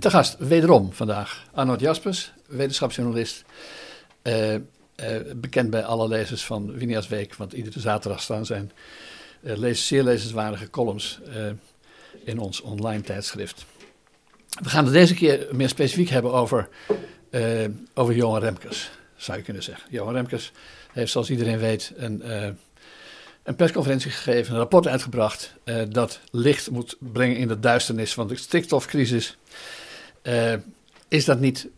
Te gast, wederom vandaag, Arnold Jaspers, wetenschapsjournalist. Uh, uh, bekend bij alle lezers van Winia's Week, want iedere zaterdag staan zijn uh, zeer lezenswaardige columns in ons online tijdschrift. We gaan het deze keer meer specifiek hebben over, over Johan Remkes, zou je kunnen zeggen. Johan Remkes heeft, zoals iedereen weet, een een persconferentie gegeven, een rapport uitgebracht dat licht moet brengen in de duisternis van de stikstofcrisis. Uh, is dat niet,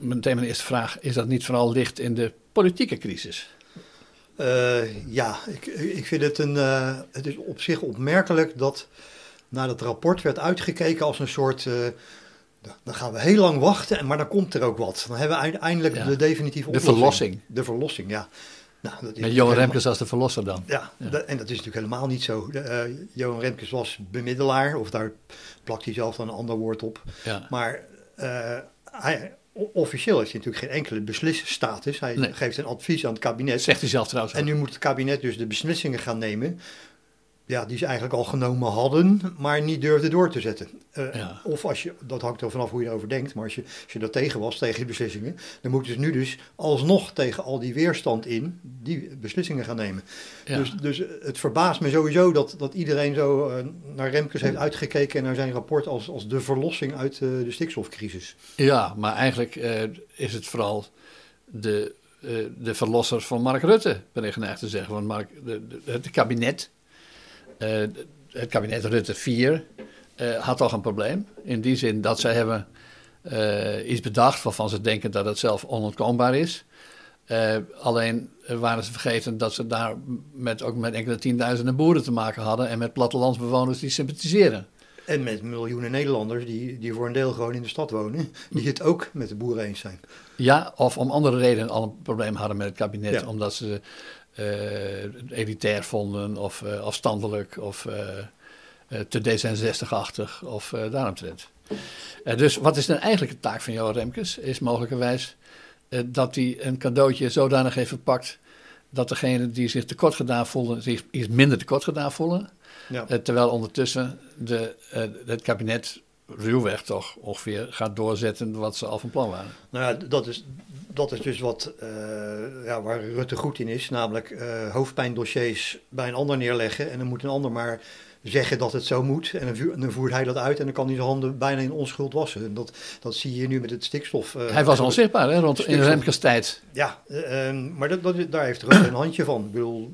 meteen mijn eerste vraag, is dat niet vooral licht in de politieke crisis? Uh, ja, ik, ik vind het een, het is op zich opmerkelijk dat naar dat rapport werd uitgekeken als een soort dan gaan we heel lang wachten, maar dan komt er ook wat. Dan hebben we uiteindelijk ja. de definitieve oplossing. De verlossing. De verlossing, ja. Nou, Met Johan helemaal... Remkes als de verlosser dan. Ja, en dat is natuurlijk helemaal niet zo. Uh, Johan Remkes was bemiddelaar, of daar plakt hij zelf dan een ander woord op. Ja. Maar uh, hij, officieel heeft hij natuurlijk geen enkele beslisstatus. Hij nee. geeft een advies aan het kabinet. Zegt hij zelf trouwens. En nu moet het kabinet dus de beslissingen gaan nemen ja, die ze eigenlijk al genomen hadden, maar niet durfden door te zetten. Uh, Of als je, dat hangt er vanaf hoe je erover denkt, maar als je, als je er tegen was, tegen die beslissingen, dan moeten ze nu dus alsnog tegen al die weerstand in die beslissingen gaan nemen. Ja. Dus, dus het verbaast me sowieso dat, dat iedereen zo uh, naar Remkes heeft uitgekeken en naar zijn rapport als, als de verlossing uit uh, de stikstofcrisis. Ja, maar eigenlijk is het vooral de, de verlosser van Mark Rutte, ben ik geneigd te zeggen. Want Mark, de, de, het kabinet het kabinet Rutte 4 uh, eh, had toch een probleem. In die zin dat zij hebben uh, iets bedacht waarvan ze denken dat het zelf onontkoombaar is. alleen waren ze vergeten dat ze daar met, ook met enkele tienduizenden boeren te maken hadden en met plattelandsbewoners die sympathiseren. En met miljoenen Nederlanders die, die voor een deel gewoon in de stad wonen, die het ook met de boeren eens zijn. Ja, of om andere redenen al een probleem hadden met het kabinet, omdat ze elitair vonden of uh, afstandelijk of uh, te D66-achtig of daaromtrent. dus wat is dan eigenlijk de taak van Johan Remkes? Is mogelijkerwijs dat hij een cadeautje zodanig heeft verpakt dat degene die zich tekort gedaan voelen, zich iets minder tekort gedaan voelen. Ja. terwijl ondertussen de, het kabinet ruwweg toch ongeveer gaat doorzetten wat ze al van plan waren. Nou ja, dat is, dat is dus wat, uh, ja, waar Rutte goed in is, namelijk uh, hoofdpijndossiers bij een ander neerleggen en dan moet een ander maar zeggen dat het zo moet en dan, voert hij dat uit en dan kan hij zijn handen bijna in onschuld wassen. En dat, dat zie je nu met het stikstof. Uh, hij was onzichtbaar hè, rond in Remkes tijd. Ja, ehm, maar dat, dat, daar heeft Rutte een handje van. Ik bedoel,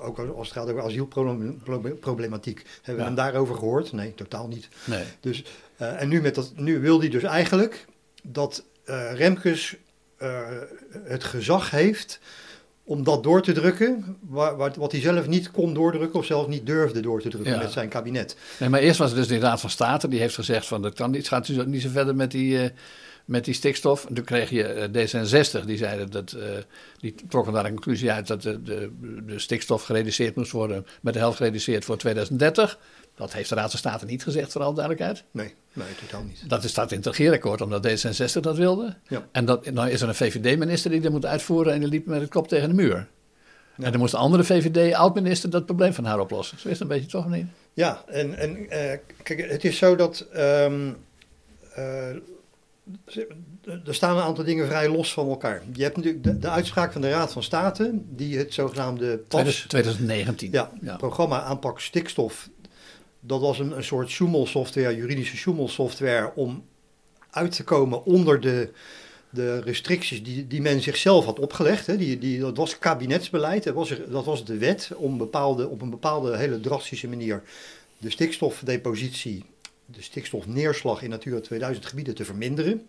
ook als het gaat over asielproblematiek. Hebben we hem daarover gehoord? Nee, totaal niet. Nee. Dus, en nu, met dat, nu wil hij dus eigenlijk dat Remkes uh, het gezag heeft om dat door te drukken, wat, wat hij zelf niet kon doordrukken of zelf niet durfde door te drukken met zijn kabinet. Nee, maar eerst was het dus de Raad van State, die heeft gezegd van dat kan niet, gaat dus niet zo verder met die, uh, met die stikstof. En toen kreeg je uh, D66, die zeiden dat, die trokken daar een conclusie uit dat de, de, de stikstof gereduceerd moest worden, met de helft gereduceerd voor 2030. Dat heeft de Raad van State niet gezegd, voor alle duidelijkheid. Nee, nee, totaal niet. Dat staat in het regeerakkoord, omdat D66 dat wilde. Ja. En dat, nou is er een VVD-minister die dat moet uitvoeren en die liep met het kop tegen de muur. Ja. En dan moest de andere VVD-oud-minister dat probleem van haar oplossen. Zo is het een beetje toch niet? Ja, en, en uh, kijk, het is zo dat... Um, uh, er staan een aantal dingen vrij los van elkaar. Je hebt natuurlijk de, de, uitspraak van de Raad van State, die het zogenaamde PAS... 2019. Ja, ja. programma aanpak stikstof dat was een, een soort software, juridische software, om uit te komen onder de, de restricties die, die men zichzelf had opgelegd. Hè. Die, die, dat was kabinetsbeleid, dat was, dat was de wet om bepaalde, op een bepaalde hele drastische manier de stikstofdepositie, de stikstofneerslag in Natura 2000 gebieden te verminderen.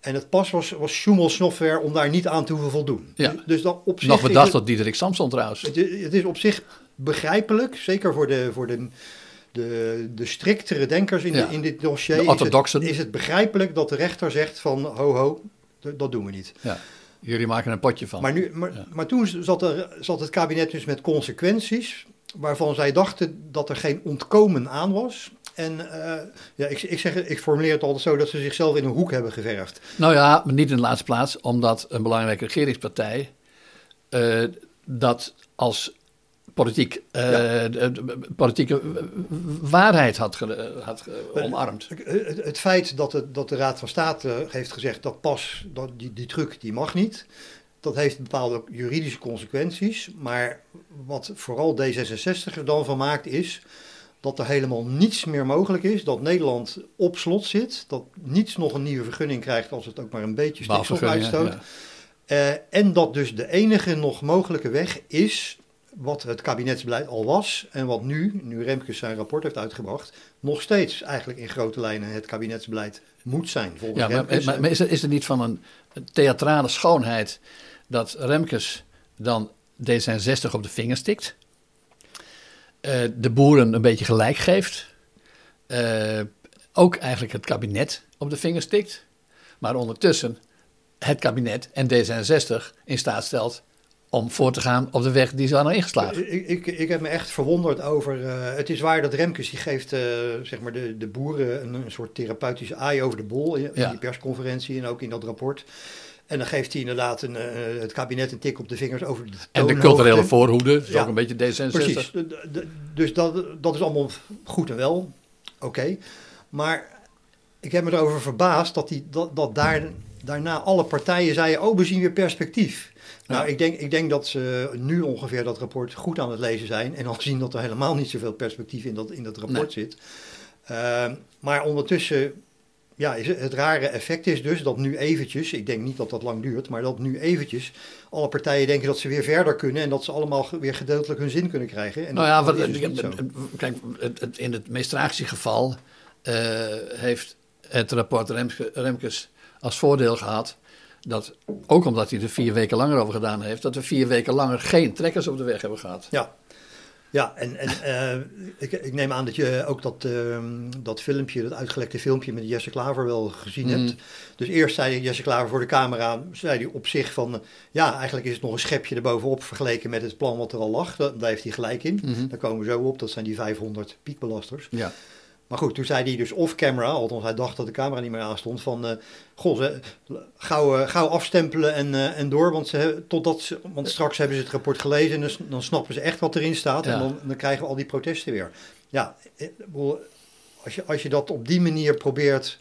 En het pas was, was software om daar niet aan te hoeven voldoen. Ja. Dus dat op zich Nog bedacht door Diederik Samson trouwens. Het, het, is op zich begrijpelijk, zeker voor de, voor de de, de striktere denkers in, in dit dossier is het, is het, begrijpelijk dat de rechter zegt van ho ho, dat doen we niet. Ja. Jullie maken een potje van. Maar, nu, maar, maar toen zat, er, zat het kabinet dus met consequenties waarvan zij dachten dat er geen ontkomen aan was. En uh, ja, ik, ik, zeg, ik formuleer het altijd zo dat ze zichzelf in een hoek hebben geverfd. Nou ja, maar niet in de laatste plaats, omdat een belangrijke regeringspartij uh, dat als politiek, uh, ja. de, politieke waarheid had, ge, had omarmd. Het, het, feit dat de, dat de Raad van State heeft gezegd dat pas, dat die, die truc die mag niet, dat heeft bepaalde juridische consequenties. Maar wat vooral D66 er dan van maakt is dat er helemaal niets meer mogelijk is. Dat Nederland op slot zit. Dat niets nog een nieuwe vergunning krijgt als het ook maar een beetje stikstof uitstoot. Uh, en dat dus de enige nog mogelijke weg is wat het kabinetsbeleid al was en wat nu, nu Remkes zijn rapport heeft uitgebracht, nog steeds eigenlijk in grote lijnen het kabinetsbeleid moet zijn. Volgens ja, maar, maar, maar, is, er, is er niet van een theatrale schoonheid dat Remkes dan D66 op de vingers stikt, uh, de boeren een beetje gelijk geeft, uh, ook eigenlijk het kabinet op de vingers stikt, maar ondertussen het kabinet en D66 in staat stelt om voor te gaan op de weg die ze hadden ingeslagen. Ik, ik, ik heb me echt verwonderd over. Uh, het is waar dat Remkes die geeft uh, zeg maar de, de boeren een, een, soort therapeutische aai over de bol in, ja. in, die persconferentie en ook in dat rapport. En dan geeft hij inderdaad een, uh, het kabinet een tik op de vingers over de En de culturele voorhoede, dat is ja, ook een beetje D66. Precies, de, de, dus dat, dat is allemaal goed en wel, oké. Okay. Maar ik heb me erover verbaasd dat, die, dat, dat daar, daarna alle partijen zeiden, oh we zien weer perspectief. Nou, ik denk, ik denk dat ze nu ongeveer dat rapport goed aan het lezen zijn. En al zien dat er helemaal niet zoveel perspectief in dat, in dat rapport nee. zit. Uh, maar ondertussen, ja, is het, rare effect is dus dat nu eventjes, ik denk niet dat dat lang duurt, maar dat nu eventjes alle partijen denken dat ze weer verder kunnen en dat ze allemaal weer gedeeltelijk hun zin kunnen krijgen. En nou ja, wat, dus kijk, in het meest tragische geval uh, heeft het rapport Remke, Remkes als voordeel gehad dat, ook omdat hij er vier weken langer over gedaan heeft, dat we vier weken langer geen trekkers op de weg hebben gehad. Ja, ja en, en uh, ik, ik, neem aan dat je ook dat, uh, dat filmpje, dat uitgelekte filmpje met Jesse Klaver wel gezien mm. hebt. Dus eerst zei Jesse Klaver voor de camera, zei hij op zich van, ja, eigenlijk is het nog een schepje erbovenop vergeleken met het plan wat er al lag. Daar heeft hij gelijk in. Mm -hmm. Daar komen we zo op, dat zijn die 500 piekbelasters. Ja. Maar goed, toen zei hij dus off-camera, althans hij dacht dat de camera niet meer aanstond, van uh, goh, ze, gauw, uh, gauw afstempelen en, uh, en door, want, ze, totdat ze, want straks hebben ze het rapport gelezen en dus, dan snappen ze echt wat erin staat ja. en dan, dan, krijgen we al die protesten weer. Ja, als je, als je dat op die manier probeert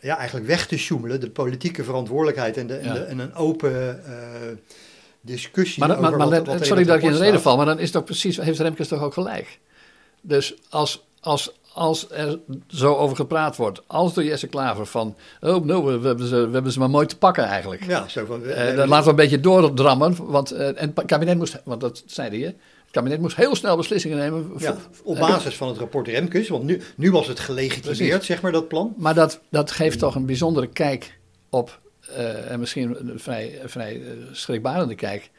ja, eigenlijk weg te sjoemelen, de politieke verantwoordelijkheid en, de, en, de, en een open discussie maar, maar, maar, wat, wat sorry dat ik in de reden val, maar dan is toch precies, heeft Remkes toch ook gelijk? Dus als, als, als er zo over gepraat wordt, als door Jesse Klaver van, oh nou, we, we, hebben ze, we hebben ze maar mooi te pakken eigenlijk. Ja, zo van. Uh, dan laten we een beetje doordrammen, want uh, en het kabinet moest, want dat zei hij, het kabinet moest heel snel beslissingen nemen. Ja, op basis van het rapport Remkes, want nu, nu was het gelegitimeerd, Precies. zeg maar, dat plan. Maar dat, dat geeft toch een bijzondere kijk op, uh, en misschien een vrij, vrij schrikbarende kijk,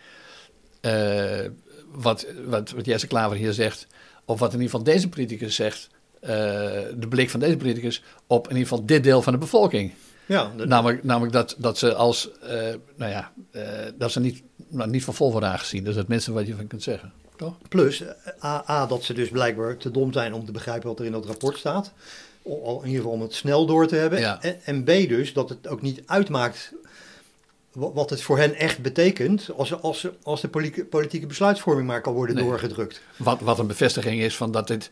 wat, wat, wat Jesse Klaver hier zegt of wat in ieder geval deze politicus zegt, uh, de blik van deze politicus op in ieder geval dit deel van de bevolking. Ja, de, namelijk, namelijk dat, dat ze als, uh, nou ja, uh, dat ze niet, nou, niet van vol worden aangezien. Dat is het minste wat je van kunt zeggen. Toch? Plus, A, A, dat ze dus blijkbaar te dom zijn om te begrijpen wat er in dat rapport staat. In ieder geval om het snel door te hebben. Ja. En, en B dus, dat het ook niet uitmaakt wat het voor hen echt betekent als, als, als de politieke besluitvorming maar kan worden nee. doorgedrukt. Wat, wat een bevestiging is van dat, dit,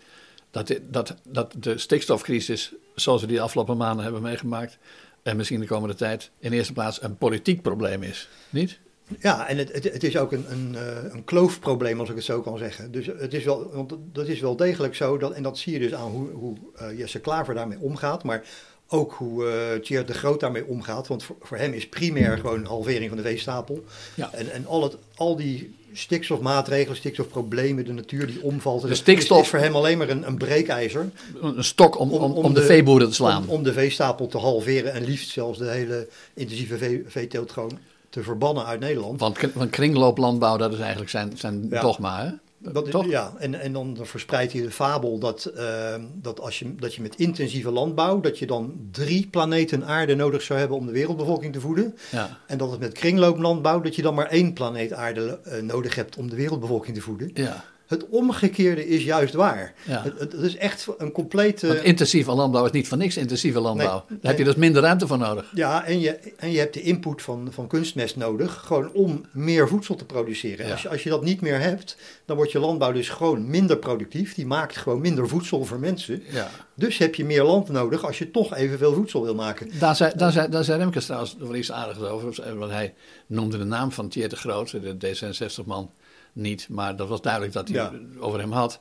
dat, dit, dat, dat de stikstofcrisis, zoals we die de afgelopen maanden hebben meegemaakt, en misschien de komende tijd, in eerste plaats een politiek probleem is. Niet? Ja, en het, het, het is ook een, een, een kloofprobleem, als ik het zo kan zeggen. Dus het is wel, want dat is wel degelijk zo, dat, en dat zie je dus aan hoe, hoe uh, Jesse Klaver daarmee omgaat. Maar ook hoe uh, Thierry de Groot daarmee omgaat. Want voor, voor, hem is primair gewoon een halvering van de veestapel. Ja. En, en al, het, al die stikstofmaatregelen, stikstofproblemen, de natuur die omvalt. De stikstof is, is voor hem alleen maar een, een breekijzer. Een stok om, om, om, om de, de, veeboeren te slaan. Om, om, de veestapel te halveren en liefst zelfs de hele intensieve vee, veeteelt gewoon te verbannen uit Nederland. Want, want kringlooplandbouw, dat is eigenlijk zijn, zijn ja. dogma, hè? Dat, Toch? Ja, en, en dan verspreidt hij de fabel dat, uh, dat, als je, dat je met intensieve landbouw, dat je dan drie planeten aarde nodig zou hebben om de wereldbevolking te voeden. Ja. En dat het met kringlooplandbouw, dat je dan maar één planeet aarde uh, nodig hebt om de wereldbevolking te voeden. Ja. Het omgekeerde is juist waar. Ja. Het, het, is echt een complete... Want intensieve landbouw is niet voor niks intensieve landbouw. Nee, Daar heb je dus minder ruimte voor nodig. Ja, en je, en je hebt de input van, van kunstmest nodig, gewoon om meer voedsel te produceren. Ja. Als, je, als je dat niet meer hebt, dan wordt je landbouw dus gewoon minder productief. Die maakt gewoon minder voedsel voor mensen. Ja. Dus heb je meer land nodig als je toch evenveel voedsel wil maken. Daar zei, daar zei, daar zei Remkes trouwens wel iets aardigs over. Want hij noemde de naam van Thierry de Groot, de D66-man, niet. Maar dat was duidelijk dat hij Ja. over hem had.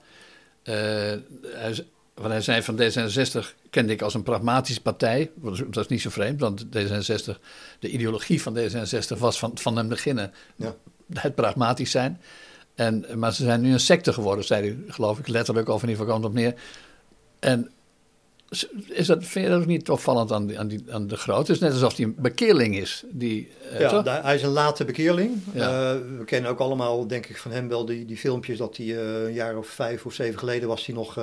Eh, hij, wat hij zei van D66 kende ik als een pragmatische partij. Dat is, niet zo vreemd, want D66, de ideologie van D66 was van, van het beginnen Ja. het pragmatisch zijn. En, maar ze zijn nu een secte geworden, zei hij, geloof ik, letterlijk, of in ieder geval het op neer. En is dat, vind je dat ook niet opvallend aan, die, aan, die, aan de groot? Het is net alsof hij een bekeerling is. Die, eh, Ja, daar- hij is een late bekeerling. Ja. Eh, we kennen ook allemaal, denk ik, van hem wel die, die filmpjes dat hij eh, een jaar of vijf of zeven geleden was hij nog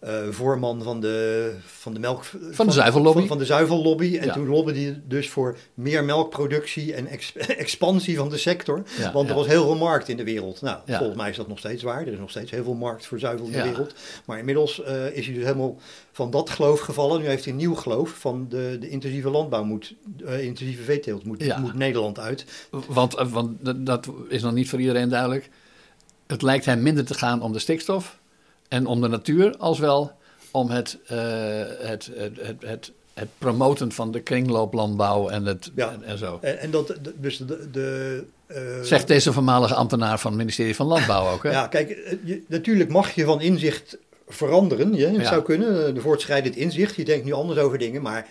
eh, voorman van de, van de melk... Van, de zuivellobby. Van, van de zuivellobby. En Ja. toen lobbyde hij dus voor meer melkproductie en ex- expansie van de sector. Ja, want er was heel veel markt in de wereld. Nou, volgens mij is dat nog steeds waar. Er is nog steeds heel veel markt voor zuivel in de wereld. Maar inmiddels eh, is hij dus helemaal van dat geloof gevallen. Nu heeft hij een nieuw geloof van de, de intensieve landbouw moet, eh, intensieve veeteelt moet, moet Nederland uit. Want, want dat is nog niet voor iedereen duidelijk. Het lijkt hem minder te gaan om de stikstof en om de natuur, als wel om het, eh, het, het, het, het, het promoten van de kringlooplandbouw en, het, Ja. en, en zo. En, en dat, dus de... de eh, Zegt deze voormalige ambtenaar van het ministerie van Landbouw ook. Hè? Ja, kijk, eh, je- natuurlijk mag je van inzicht veranderen. Je, het Ja. zou kunnen, de voortschrijdend inzicht. Je denkt nu anders over dingen, maar...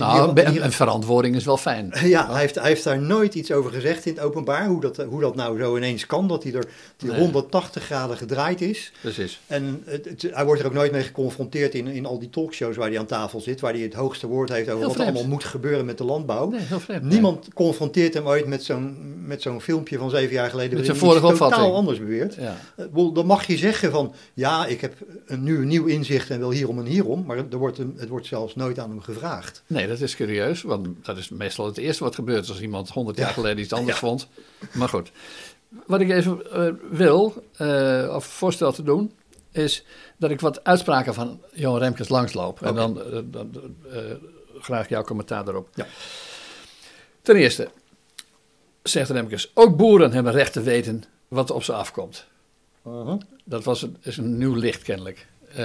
nou, een, een verantwoording is wel fijn. Ja, hij heeft, hij heeft daar nooit iets over gezegd in het openbaar. Hoe dat, hoe dat nou zo ineens kan, dat hij er die Nee. 180 graden gedraaid is. Precies. En het, het- hij wordt er ook nooit mee geconfronteerd in, in al die talkshows waar hij aan tafel zit. Waar hij het hoogste woord heeft over Heel wat er vreemd. allemaal moet gebeuren met de landbouw. Nee, heel vreemd. Niemand confronteert hem ooit met zo'n, met zo'n filmpje van zeven jaar geleden. Met zijn vorige totaal opvatting. anders beweert. Ja. Eh, wel, Dan mag je zeggen van, ja, ik heb een, nu een nieuw inzicht en wil hierom en hierom. Maar er wordt hem, het wordt zelfs nooit aan hem gevraagd. Nee, dat is curieus, want dat is meestal het eerste wat gebeurt als iemand 100 jaar Ja. geleden iets anders vond. Maar goed, wat ik even eh, wil, eh, of voorstel te doen, is dat ik wat uitspraken van Johan Remkes langsloop. En dan, eh, dan graag jouw commentaar daarop. Ja. Ten eerste, zegt Remkes, ook boeren hebben recht te weten wat er op ze afkomt. Dat was een, is een nieuw licht kennelijk.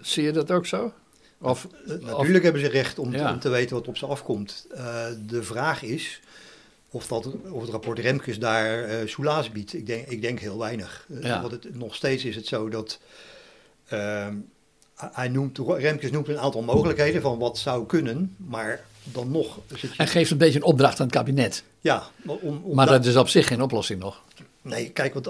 Zie je dat ook zo? Of, Eh, of- Natuurlijk hebben ze recht om, te- Ja. om te weten wat op ze afkomt. Eh, de vraag is of, dat, of het rapport Remkes daar eh soelaas biedt. Ik denk, ik denk heel weinig. Ja. Want het, nog steeds is het zo dat... ehm, hij noemt, Remkes noemt een aantal mogelijkheden van wat zou kunnen, maar dan nog zit je... En geeft een beetje een opdracht aan het kabinet. Ja, om, om Maar da- dat is op zich geen oplossing nog. Nee, kijk, want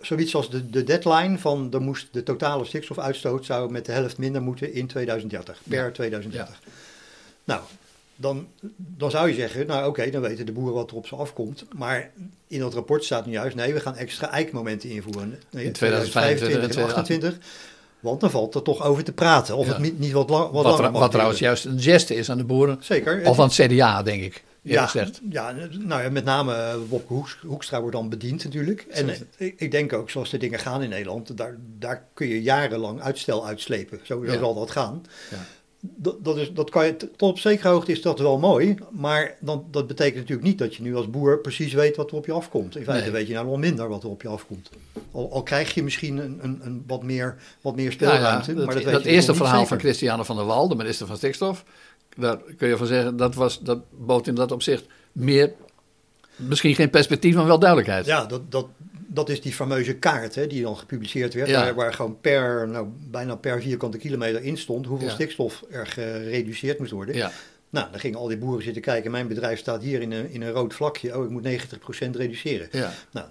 zoiets als de, de deadline van er moest de totale stikstofuitstoot zou met de helft minder moeten in 2030, per 2030. Nou, dan, dan zou je zeggen, nou oké, dan weten de boeren wat er op ze afkomt. Maar in dat rapport staat nu juist, nee, we gaan extra eikmomenten invoeren. Nee, In 2025 en 2028. Want dan valt er toch over te praten. Of Ja. het niet, niet wat, lang, wat, Wat, langer wat trouwens juist een geste is aan de boeren. Zeker. Of aan het CDA, denk ik. Ja, Ja, gezegd. ja, nou ja, met name eh, Wopke Hoekstra wordt dan bediend natuurlijk. En eh, ik, ik denk ook, zoals de dingen gaan in Nederland, daar, daar kun je jarenlang uitstel uitslepen. Zo, zo Ja. zal dat gaan. Ja. Dat, dat, is, dat kan je, tot op zekere hoogte is dat wel mooi, maar dan, dat betekent natuurlijk niet dat je nu als boer precies weet wat er op je afkomt. In feite Nee. weet je nou wel minder wat er op je afkomt. Al, al krijg je misschien een, een, een wat, meer, wat meer speelruimte. ja, maar dat, dat, weet dat je eerste verhaal van Christiane van der Wal, de minister van Stikstof. Daar kun je van zeggen, dat, was, dat bood in dat opzicht meer, misschien geen perspectief, maar wel duidelijkheid. Ja, dat, dat, dat is die fameuze kaart hè, die dan gepubliceerd werd. Ja. Waar, waar gewoon per, nou, bijna per vierkante kilometer in stond hoeveel Ja. stikstof er gereduceerd moest worden. Ja. Nou, dan gingen al die boeren zitten kijken. Mijn bedrijf staat hier in een, in een rood vlakje. Oh, ik moet 90% reduceren. Ja. Nou,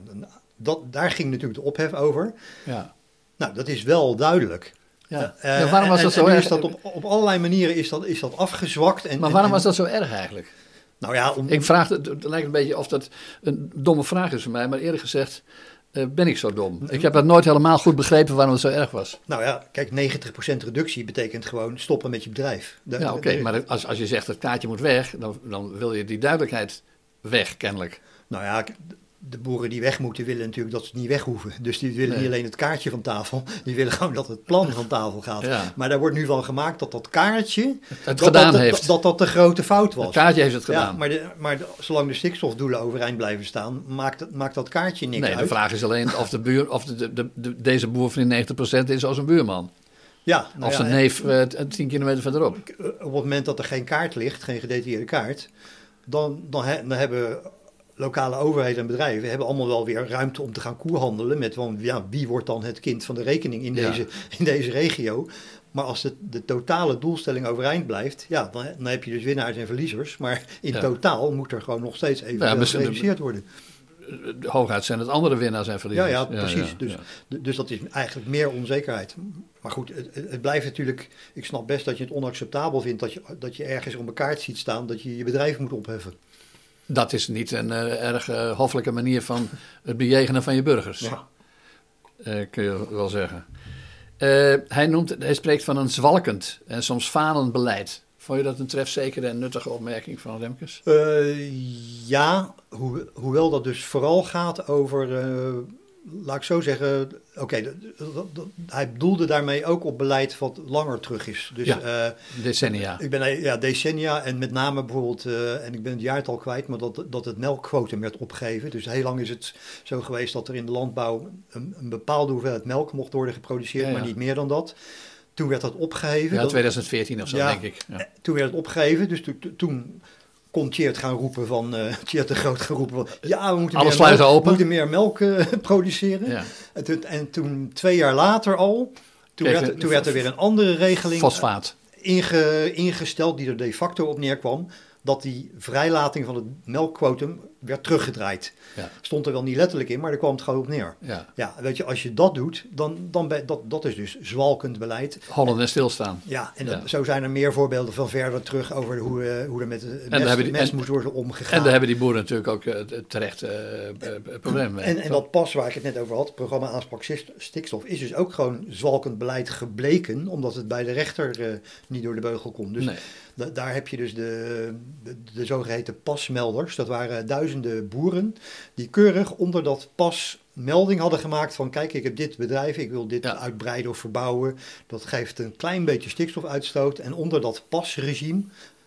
dat, daar ging natuurlijk de ophef over. Ja. Nou, dat is wel duidelijk. Ja. Eh, Ja, waarom was en- dat zo erg? is dat op, op allerlei manieren is dat, is dat afgezwakt. En, Maar waarom en- was dat zo erg eigenlijk? Nou ja, om, Ik vraag, het het lijkt een beetje of dat een domme vraag is voor mij, maar eerlijk gezegd eh, ben ik zo dom. Ik heb dat nooit helemaal goed begrepen waarom het zo erg was. nou ja, kijk, 90% reductie betekent gewoon stoppen met je bedrijf. Ja, oké, maar als, als je zegt dat kaartje moet weg, dan, dan wil je die duidelijkheid weg, kennelijk. Nou ja, de boeren die weg moeten willen natuurlijk dat ze niet weg hoeven. Dus die willen Nee. niet alleen het kaartje van tafel, die willen gewoon dat het plan van tafel gaat. Ja. Maar daar wordt nu van gemaakt dat dat kaartje, Het dat, gedaan dat, heeft. Dat, dat de grote fout was. het kaartje heeft het ja, gedaan. maar, de, maar de- zolang de stikstofdoelen overeind blijven staan, maakt, maakt dat kaartje niks nee, de vraag is alleen of, de buur, of de, de, de- de- deze boer van die 90% is als een buurman. Ja, nou of ja, zijn neef eh, t- 10 kilometer verderop. op het moment dat er geen kaart ligt, geen gedetailleerde kaart, dan, dan, he- dan hebben lokale overheden en bedrijven hebben allemaal wel weer ruimte om te gaan koerhandelen met van, ja, wie wordt dan het kind van de rekening in, Ja. deze, in deze regio. Maar als de, de totale doelstelling overeind blijft, ja, dan, dan heb je dus winnaars en verliezers. Maar in Ja. totaal moet er gewoon nog steeds even Ja, gereduceerd worden. Hooguit zijn het andere winnaars en Ja, verliezers. ja, precies. dus, ja. dus dat is eigenlijk meer onzekerheid. Maar goed, het, het blijft natuurlijk. Ik snap best dat je het onacceptabel vindt dat je, dat je ergens op een kaart ziet staan dat je je bedrijf moet opheffen. Dat is niet een eh, erg eh, hoffelijke manier van het bejegenen van je burgers. Ja. Eh, kun je wel zeggen. Hij, noemt, hij spreekt van een zwalkend en soms falend beleid. Vond je dat een trefzekere en nuttige opmerking van Remkes? Ja, hoe, hoewel dat dus vooral gaat over, laat ik zo zeggen, oké, hij bedoelde daarmee ook op beleid wat langer terug is. Dus Ja. eh, Decennia. ik ben eh, ja, decennia en met name bijvoorbeeld, eh, en ik ben het jaartal kwijt, maar dat, dat het melkquotum werd opgegeven. Dus heel lang is het zo geweest dat er in de landbouw een, een bepaalde hoeveelheid melk mocht worden geproduceerd, Ja, ja. maar niet meer dan dat. Toen werd dat opgegeven. Ja, Dat- 2014 of zo, Ja. denk ik. Ja. toen werd het opgegeven, dus to- to- toen kon Tjeerd gaan roepen van, eh Tjeerd de Groot gaan roepen van, ja, we moeten meer melk, open. moeten meer melk eh, produceren. Ja. En, toen, en toen, twee jaar later al, toen, werd, toen werd er weer een andere regeling Fosfaat. inge- ingesteld die er de facto op neerkwam, dat die vrijlating van het melkquotum werd teruggedraaid. Ja. Stond er wel niet letterlijk in, maar daar kwam het gewoon op neer. Ja. Ja, weet je, als je dat doet, dan, dan dat, dat is dus zwalkend beleid. Hollen en stilstaan. Ja, en dat- Ja. zo zijn er meer voorbeelden van verder terug over hoe, eh, hoe er met de mest, die- en- moest worden omgegaan. En daar hebben die boeren natuurlijk ook eh, terecht eh, problemen mee. en, en dat pas waar ik het net over had, het programma aanspak Stik- stikstof, is dus ook gewoon zwalkend beleid gebleken, omdat het bij de rechter niet door de beugel kon. Dus nee. da- daar heb je dus de, de, de zogeheten pasmelders. Dat waren duizenden boeren die keurig onder dat pas melding hadden gemaakt van kijk, ik heb dit bedrijf, ik wil dit Ja. uitbreiden of verbouwen. Dat geeft een klein beetje stikstofuitstoot en onder dat pasregime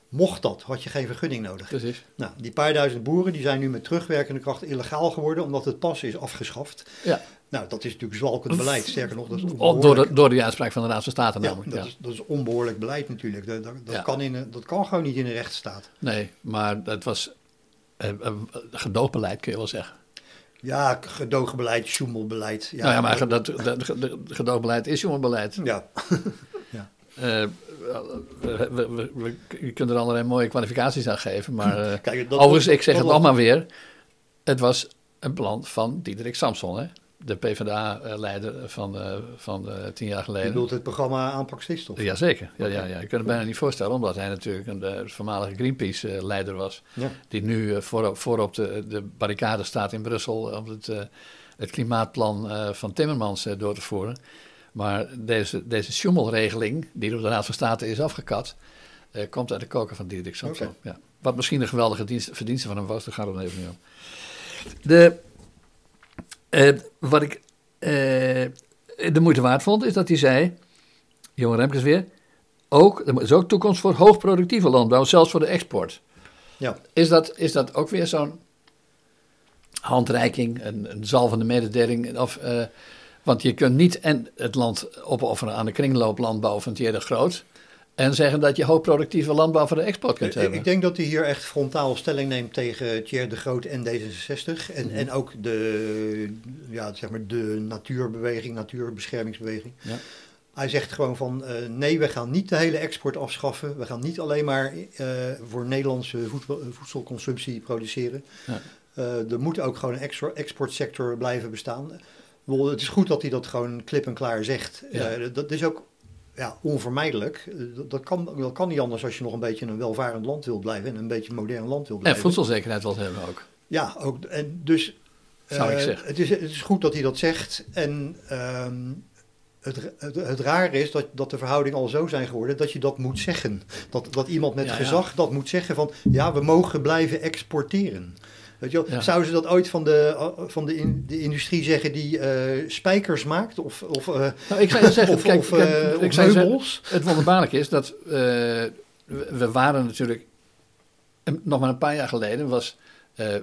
mocht dat, had je geen vergunning nodig. Precies. Nou, die paar duizend boeren die zijn nu met terugwerkende kracht illegaal geworden omdat het pas is afgeschaft. Ja. Nou, dat is natuurlijk zwalkend beleid. Sterker nog, dat is door, de, door de uitspraak van de Raad van State Ja, namelijk. dat, Ja. Is, dat is onbehoorlijk beleid natuurlijk. Dat, dat, dat Ja. kan in dat kan gewoon niet in een rechtsstaat. Nee, maar dat was gedoogbeleid, kun je wel zeggen. Ja, gedogenbeleid, sjoemelbeleid. Ja, nou ja, maar dat, gedoogbeleid is jongenbeleid. Ja, Eh, we, we, we- we- je kunt er allerlei mooie kwalificaties aan geven, maar eh, kijk, dat, overigens, ik zeg het maar weer. Het was een plan van Diederik Samson, hè? De PvdA-leider van, eh, van eh, tien jaar Je geleden. bedoelt het programma aanpak stikstof. Jazeker, ja, ja, ja. je kunt het bijna niet voorstellen, omdat hij natuurlijk een eh, voormalige Greenpeace-leider was. Ja. Die nu voorop, voorop de, de barricade staat in Brussel om het, eh, het klimaatplan eh, van Timmermans eh, door te voeren. Maar deze, deze Schumel-regeling, die door de Raad van State is afgekat, eh, komt uit de koker van Diederik Samson. Oké. Ja. Wat misschien een geweldige dienst, verdienste van hem was, daar gaat het even niet om. De, eh, wat ik eh, de moeite waard vond, is dat hij zei, Johan Remkes weer, ook, er is ook toekomst voor hoogproductieve landbouw, zelfs voor de export. Ja. Is dat, is dat ook weer zo'n handreiking, een, een zalvende mededeling? Of, eh, want je kunt niet en het land opofferen aan de kringlooplandbouw van Thierry de Groot... en zeggen dat je hoogproductieve landbouw voor de export kunt hebben. ik denk dat hij hier echt frontaal stelling neemt tegen Thierry de Groot en D66. En, Mhm. en ook de, ja, zeg maar de natuurbeweging, natuurbeschermingsbeweging. Ja. Hij zegt gewoon van eh, nee, we gaan niet de hele export afschaffen. We gaan niet alleen maar eh, voor Nederlandse voedsel, voedselconsumptie produceren. Ja. Eh, er moet ook gewoon een exportsector blijven bestaan. Het is goed dat hij dat gewoon klip en klaar zegt. Ja. Eh, dat is ook ja, onvermijdelijk. Dat, kan, dat kan niet anders als je nog een beetje een welvarend land wil blijven en een beetje een modern land wil En blijven. voedselzekerheid wil hebben ook. Ja, ook, en dus Zou ik eh, zeggen. Het, is, het is goed dat hij dat zegt. En ehm, het, het, het rare is dat, dat de verhoudingen al zo zijn geworden dat je dat moet zeggen. Dat, dat iemand met Ja, ja. gezag dat moet zeggen van ja, we mogen blijven exporteren. Weet je wel? Zouden ze dat ooit van de, van de, in, de industrie zeggen die uh, spijkers maakt? Of, of, uh, nou, ik zou zeggen, of, kijk, of, ik zou zeggen, het wonderbaarlijk is dat we waren natuurlijk, nog maar een paar jaar geleden was,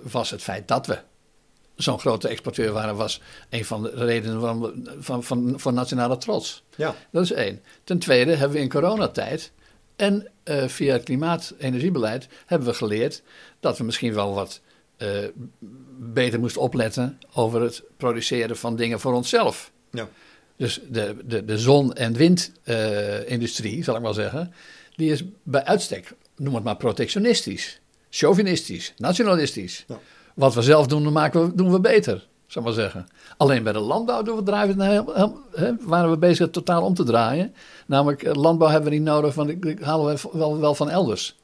was het feit dat we zo'n grote exporteur waren, was een van de redenen van, van, van, van nationale trots. Ja. Dat is één. Ten tweede hebben we in coronatijd en uh, via het klimaat-energiebeleid hebben we geleerd dat we misschien wel wat uh, beter moesten opletten over het produceren van dingen voor onszelf. Ja. Dus de, de, de zon- en windindustrie, uh, zal ik maar zeggen, die is bij uitstek, noem het maar protectionistisch, chauvinistisch, nationalistisch. Ja. Wat we zelf doen, maken we, doen we beter, zal maar zeggen. Alleen bij de landbouw doen we draaien, he, waren we bezig het totaal om te draaien. Namelijk, eh, landbouw hebben we niet nodig, want die halen we wel, wel van elders.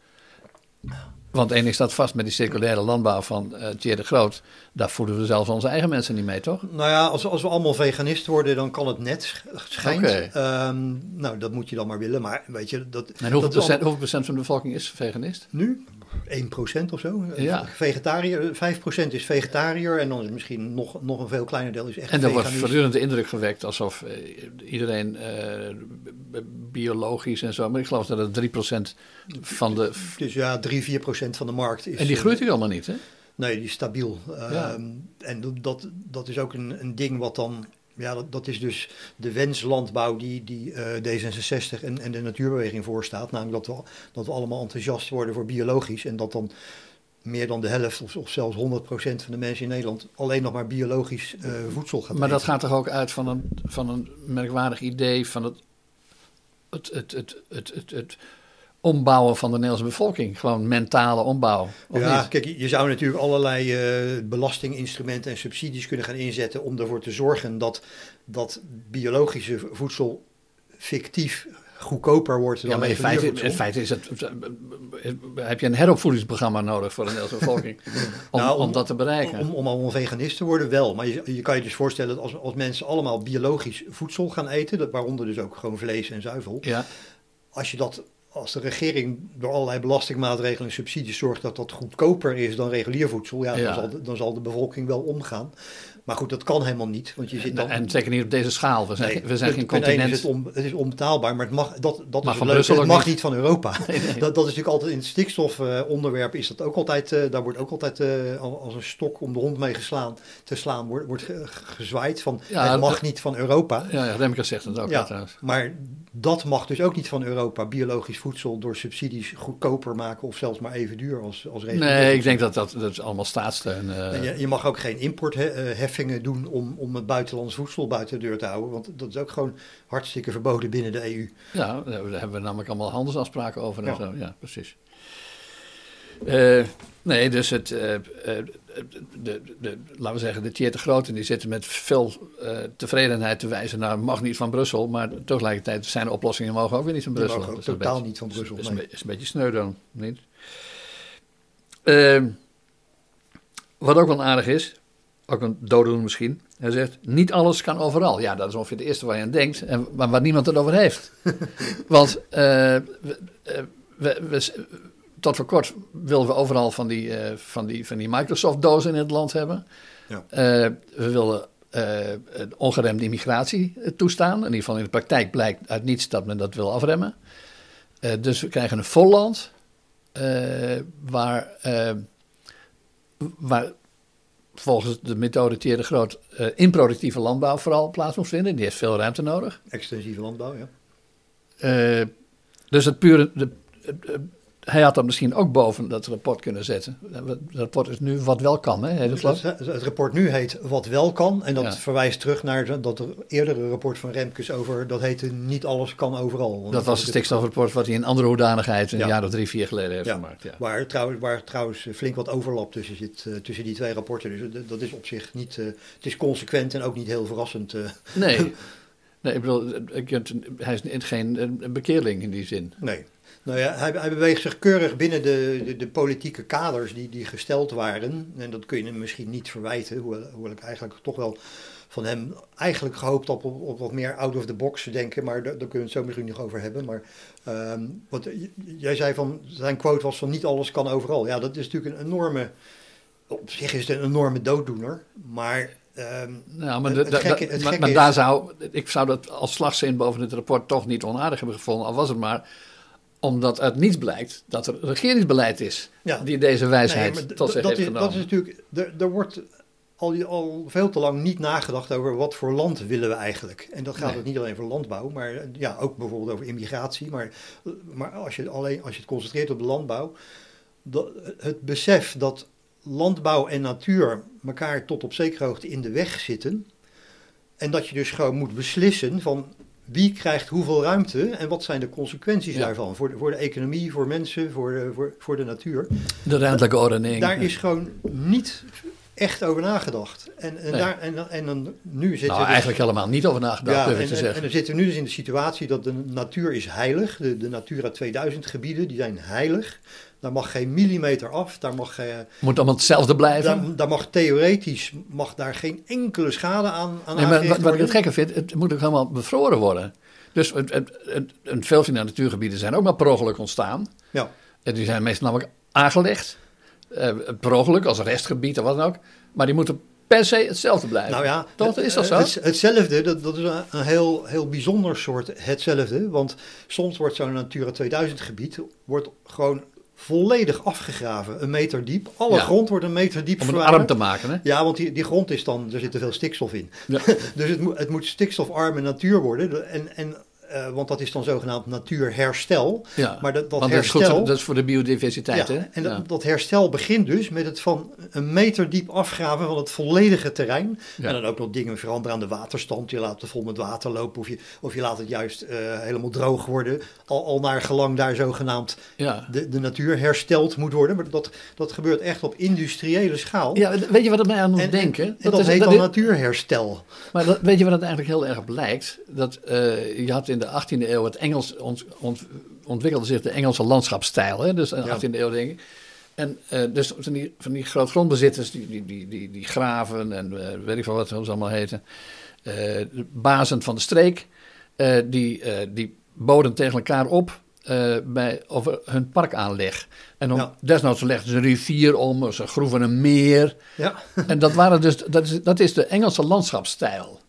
Want één staat vast met die circulaire landbouw van uh, de Groot. Daar voeden we zelfs onze eigen mensen niet mee, toch? Nou ja, als, als we allemaal veganist worden, dan kan het net, schijnt. Okay. Um, nou, dat moet je dan maar willen. Maar weet je, dat... En hoeveel, procent, al... hoeveel procent van de bevolking is veganist? Nu? 1% of zo. Ja. Vegetariër, 5% is vegetariër en dan is misschien nog, nog een veel kleiner deel is echt En er wordt voortdurend de indruk gewekt alsof eh, iedereen uh, biologisch en zo, maar ik geloof dat het 3% van de... Dus ja, 3, 4% van de markt is... En die groeit uh, allemaal niet, hè? Nee, die is stabiel. Ja. Uh, en dat, dat is ook een, een ding wat dan ja, dat, dat, is dus de wenslandbouw die, die uh, D66 en, en de natuurbeweging voorstaat. Namelijk dat we, dat we allemaal enthousiast worden voor biologisch. En dat dan meer dan de helft of, of zelfs 100% van de mensen in Nederland alleen nog maar biologisch uh, voedsel gaat Maar dat gaat toch ook uit van een, van een merkwaardig idee van het, het, het, het, het, het, het ombouwen van de Nederlandse bevolking. Gewoon mentale ombouw. ja, niet? kijk, je zou natuurlijk allerlei uh, belastinginstrumenten en subsidies kunnen gaan inzetten om ervoor te zorgen dat, dat biologische voedsel fictief goedkoper wordt dan ja, maar in feite, in feite is het, heb je een heropvoedingsprogramma nodig voor de Nederlandse bevolking om, nou, om, om, dat te bereiken. Om, om, om veganist te worden wel, maar je, je kan je dus voorstellen dat als, als mensen allemaal biologisch voedsel gaan eten, dat, waaronder dus ook gewoon vlees en zuivel, ja. als je dat als de regering door allerlei belastingmaatregelen en subsidies zorgt dat dat goedkoper is dan regulier voedsel, ja, Dan, zal de, dan zal de bevolking wel omgaan. Maar goed, dat kan helemaal niet. Want je zit dan... En zeker niet op deze schaal. We zijn, nee, we zijn geen continent. Is het, is onbetaalbaar, maar het mag, dat, dat mag, is van leuk, het mag niet. van Europa. Nee, nee. Dat, dat is natuurlijk altijd in het stikstofonderwerp is dat ook altijd, uh, daar wordt ook altijd uh, als een stok om de hond mee geslaan, te slaan, wordt, wordt gezwaaid van ja, het mag niet van Europa. Ja, ja Remkes zegt het ook ja. Maar dat mag dus ook niet van Europa, biologisch voedsel door subsidies goedkoper maken of zelfs maar even duur als, als Nee, ik denk dat dat, dat is allemaal staatssteun. Uh... Je, je, mag ook geen importheffingen doen om, om het buitenlands voedsel buiten de deur te houden, want dat is ook gewoon hartstikke verboden binnen de EU. Ja, daar hebben we namelijk allemaal handelsafspraken over en ja. zo. Ja, precies. Uh, nee, dus het, uh, de, de, laten we zeggen, de Tjeerd Grote, die zitten met veel tevredenheid te wijzen naar mag niet van Brussel, maar tegelijkertijd zijn oplossingen mogen ook weer niet van Brussel. Mogen ook totaal beetje, niet van Brussel. Is, nee. is, een beetje sneu dan, niet? Uh, wat ook wel aardig is, ook een dooddoen misschien, hij zegt, niet alles kan overal. Ja, dat is ongeveer het eerste waar je aan denkt, en, maar waar niemand het over heeft. Want uh, we, we, we tot voor kort wilden we overal van die, uh, van die, van die Microsoft-dozen in het land hebben. Ja. Uh, we wilden ongeremde immigratie toestaan. In ieder geval in de praktijk blijkt uit niets dat men dat wil afremmen. dus we krijgen een vol land waar, waar volgens de methode Thier de Groot improductieve landbouw vooral plaats moet vinden. Die heeft veel ruimte nodig. Extensieve landbouw, ja. dus het pure, de, hij had dat misschien ook boven dat rapport kunnen zetten. Het rapport is nu wat wel kan, hè? Het, het, rapport nu heet Wat wel kan. En dat ja. verwijst terug naar dat eerdere rapport van Remkes over... dat heette Niet alles kan overal. Dat, dat was het stikstofrapport wat hij in andere hoedanigheid... een ja. jaar of drie, vier geleden heeft ja. gemaakt. Ja. Waar, trouwens, waar trouwens flink wat overlap tussen zit, uh, tussen die twee rapporten. Dus dat is op zich niet... Uh, het is consequent en ook niet heel verrassend. Uh. Nee. Nee, ik bedoel, hij is geen bekeerling in die zin. Nee. Nou ja, hij, hij, beweegt zich keurig binnen de, de, de, politieke kaders die, die gesteld waren. En dat kun je hem misschien niet verwijten, hoewel, hoewel ik eigenlijk toch wel van hem eigenlijk gehoopt op, op, op wat meer out of the box denken. Maar daar, daar kunnen we het zo misschien nog over hebben. Maar um, wat, jij zei van, zijn quote was van niet alles kan overal. Ja, dat is natuurlijk een enorme op zich is het een enorme dooddoener, maar... ehm, Nou, maar, Het- het gekke- het maar, maar daar zou, ik zou dat als slagzin boven het rapport toch niet onaardig hebben gevonden. Al was het maar omdat uit niets blijkt dat er regeringsbeleid is Ja. die deze wijsheid Nee, tot zich heeft is, genomen. Dat is natuurlijk, er, er wordt al, al veel te lang niet nagedacht over wat voor land willen we eigenlijk. En dat gaat Nee. ook niet alleen voor landbouw, maar eh, ja, ook bijvoorbeeld over immigratie. Maar, maar als, je alleen, als je het concentreert op de landbouw, dat, het besef dat landbouw en natuur elkaar tot op zekere hoogte in de weg zitten. En dat je dus gewoon moet beslissen van wie krijgt hoeveel ruimte en wat zijn de consequenties Ja. daarvan. Voor de, voor de economie, voor mensen, voor de, voor, voor de natuur. de ruimtelijke ordening. Daar is gewoon niet echt over nagedacht. En, en, Nee. daar, en, en dan nu zitten nou, we dus- eigenlijk helemaal niet over nagedacht, ja, durf en, ik te en, en zeggen. dan zitten we nu dus in de situatie dat de natuur is heilig. De, de Natura 2000 gebieden, die zijn heilig. Daar mag geen millimeter af. Daar mag, eh, Moet allemaal hetzelfde blijven. daar, daar mag theoretisch mag daar geen enkele schade aan, aan Nee, maar wat, wat ik het gekke vind, het moet ook helemaal bevroren worden. Dus het, het, het, een veel van de natuurgebieden zijn ook maar per ongeluk ontstaan. Ja. En die zijn meestal namelijk aangelegd. eh, per ongeluk, als restgebied of wat dan ook. Maar die moeten per se hetzelfde blijven. Nou ja, Toch, is dat zo? Het, hetzelfde, dat, dat is een, een heel, heel bijzonder soort hetzelfde. Want soms wordt zo'n Natura 2000 gebied wordt gewoon volledig afgegraven. Een meter diep. Alle Ja. grond wordt een meter diep Om het arm te maken, hè? Ja, want die, die grond is dan, er zit te veel stikstof in. Ja. dus het, moet het moet stikstofarme natuur worden. En, en, eh, want dat is dan zogenaamd natuurherstel. Ja, Maar dat, dat want dat is, goed herstel... voor, dat is voor de biodiversiteit, ja, hè? en dat, Ja. dat herstel begint dus met het van een meter diep afgraven van het volledige terrein. Ja. En dan ook nog dingen veranderen aan de waterstand. Je laat het vol met water lopen of je, of je laat het juist eh, helemaal droog worden. Al, al naar gelang daar zogenaamd Ja. de, de natuur hersteld moet worden. Maar dat, dat gebeurt echt op industriële schaal. ja, weet je wat het mij aan doet En- denken? En dat, is- heet dan natuurherstel. Maar weet je wat het eigenlijk heel erg blijkt? Dat eh, je had in de 18e eeuw het Engels ont, ont- ontwikkelde zich de Engelse landschapsstijl. Hè? Dus in de Ja. 18e eeuw denk ik. En eh, dus van die, van die grootgrondbezitters, die, die, die, die, die graven en eh, weet ik veel wat ze allemaal heten. eh, de bazen van de streek, die, die boden tegen elkaar op bij, over hun parkaanleg. En om, Ja. desnoods legden ze een rivier om, ze groeven een meer. Ja, En dat, waren dus, dat, is, dat is de Engelse landschapsstijl.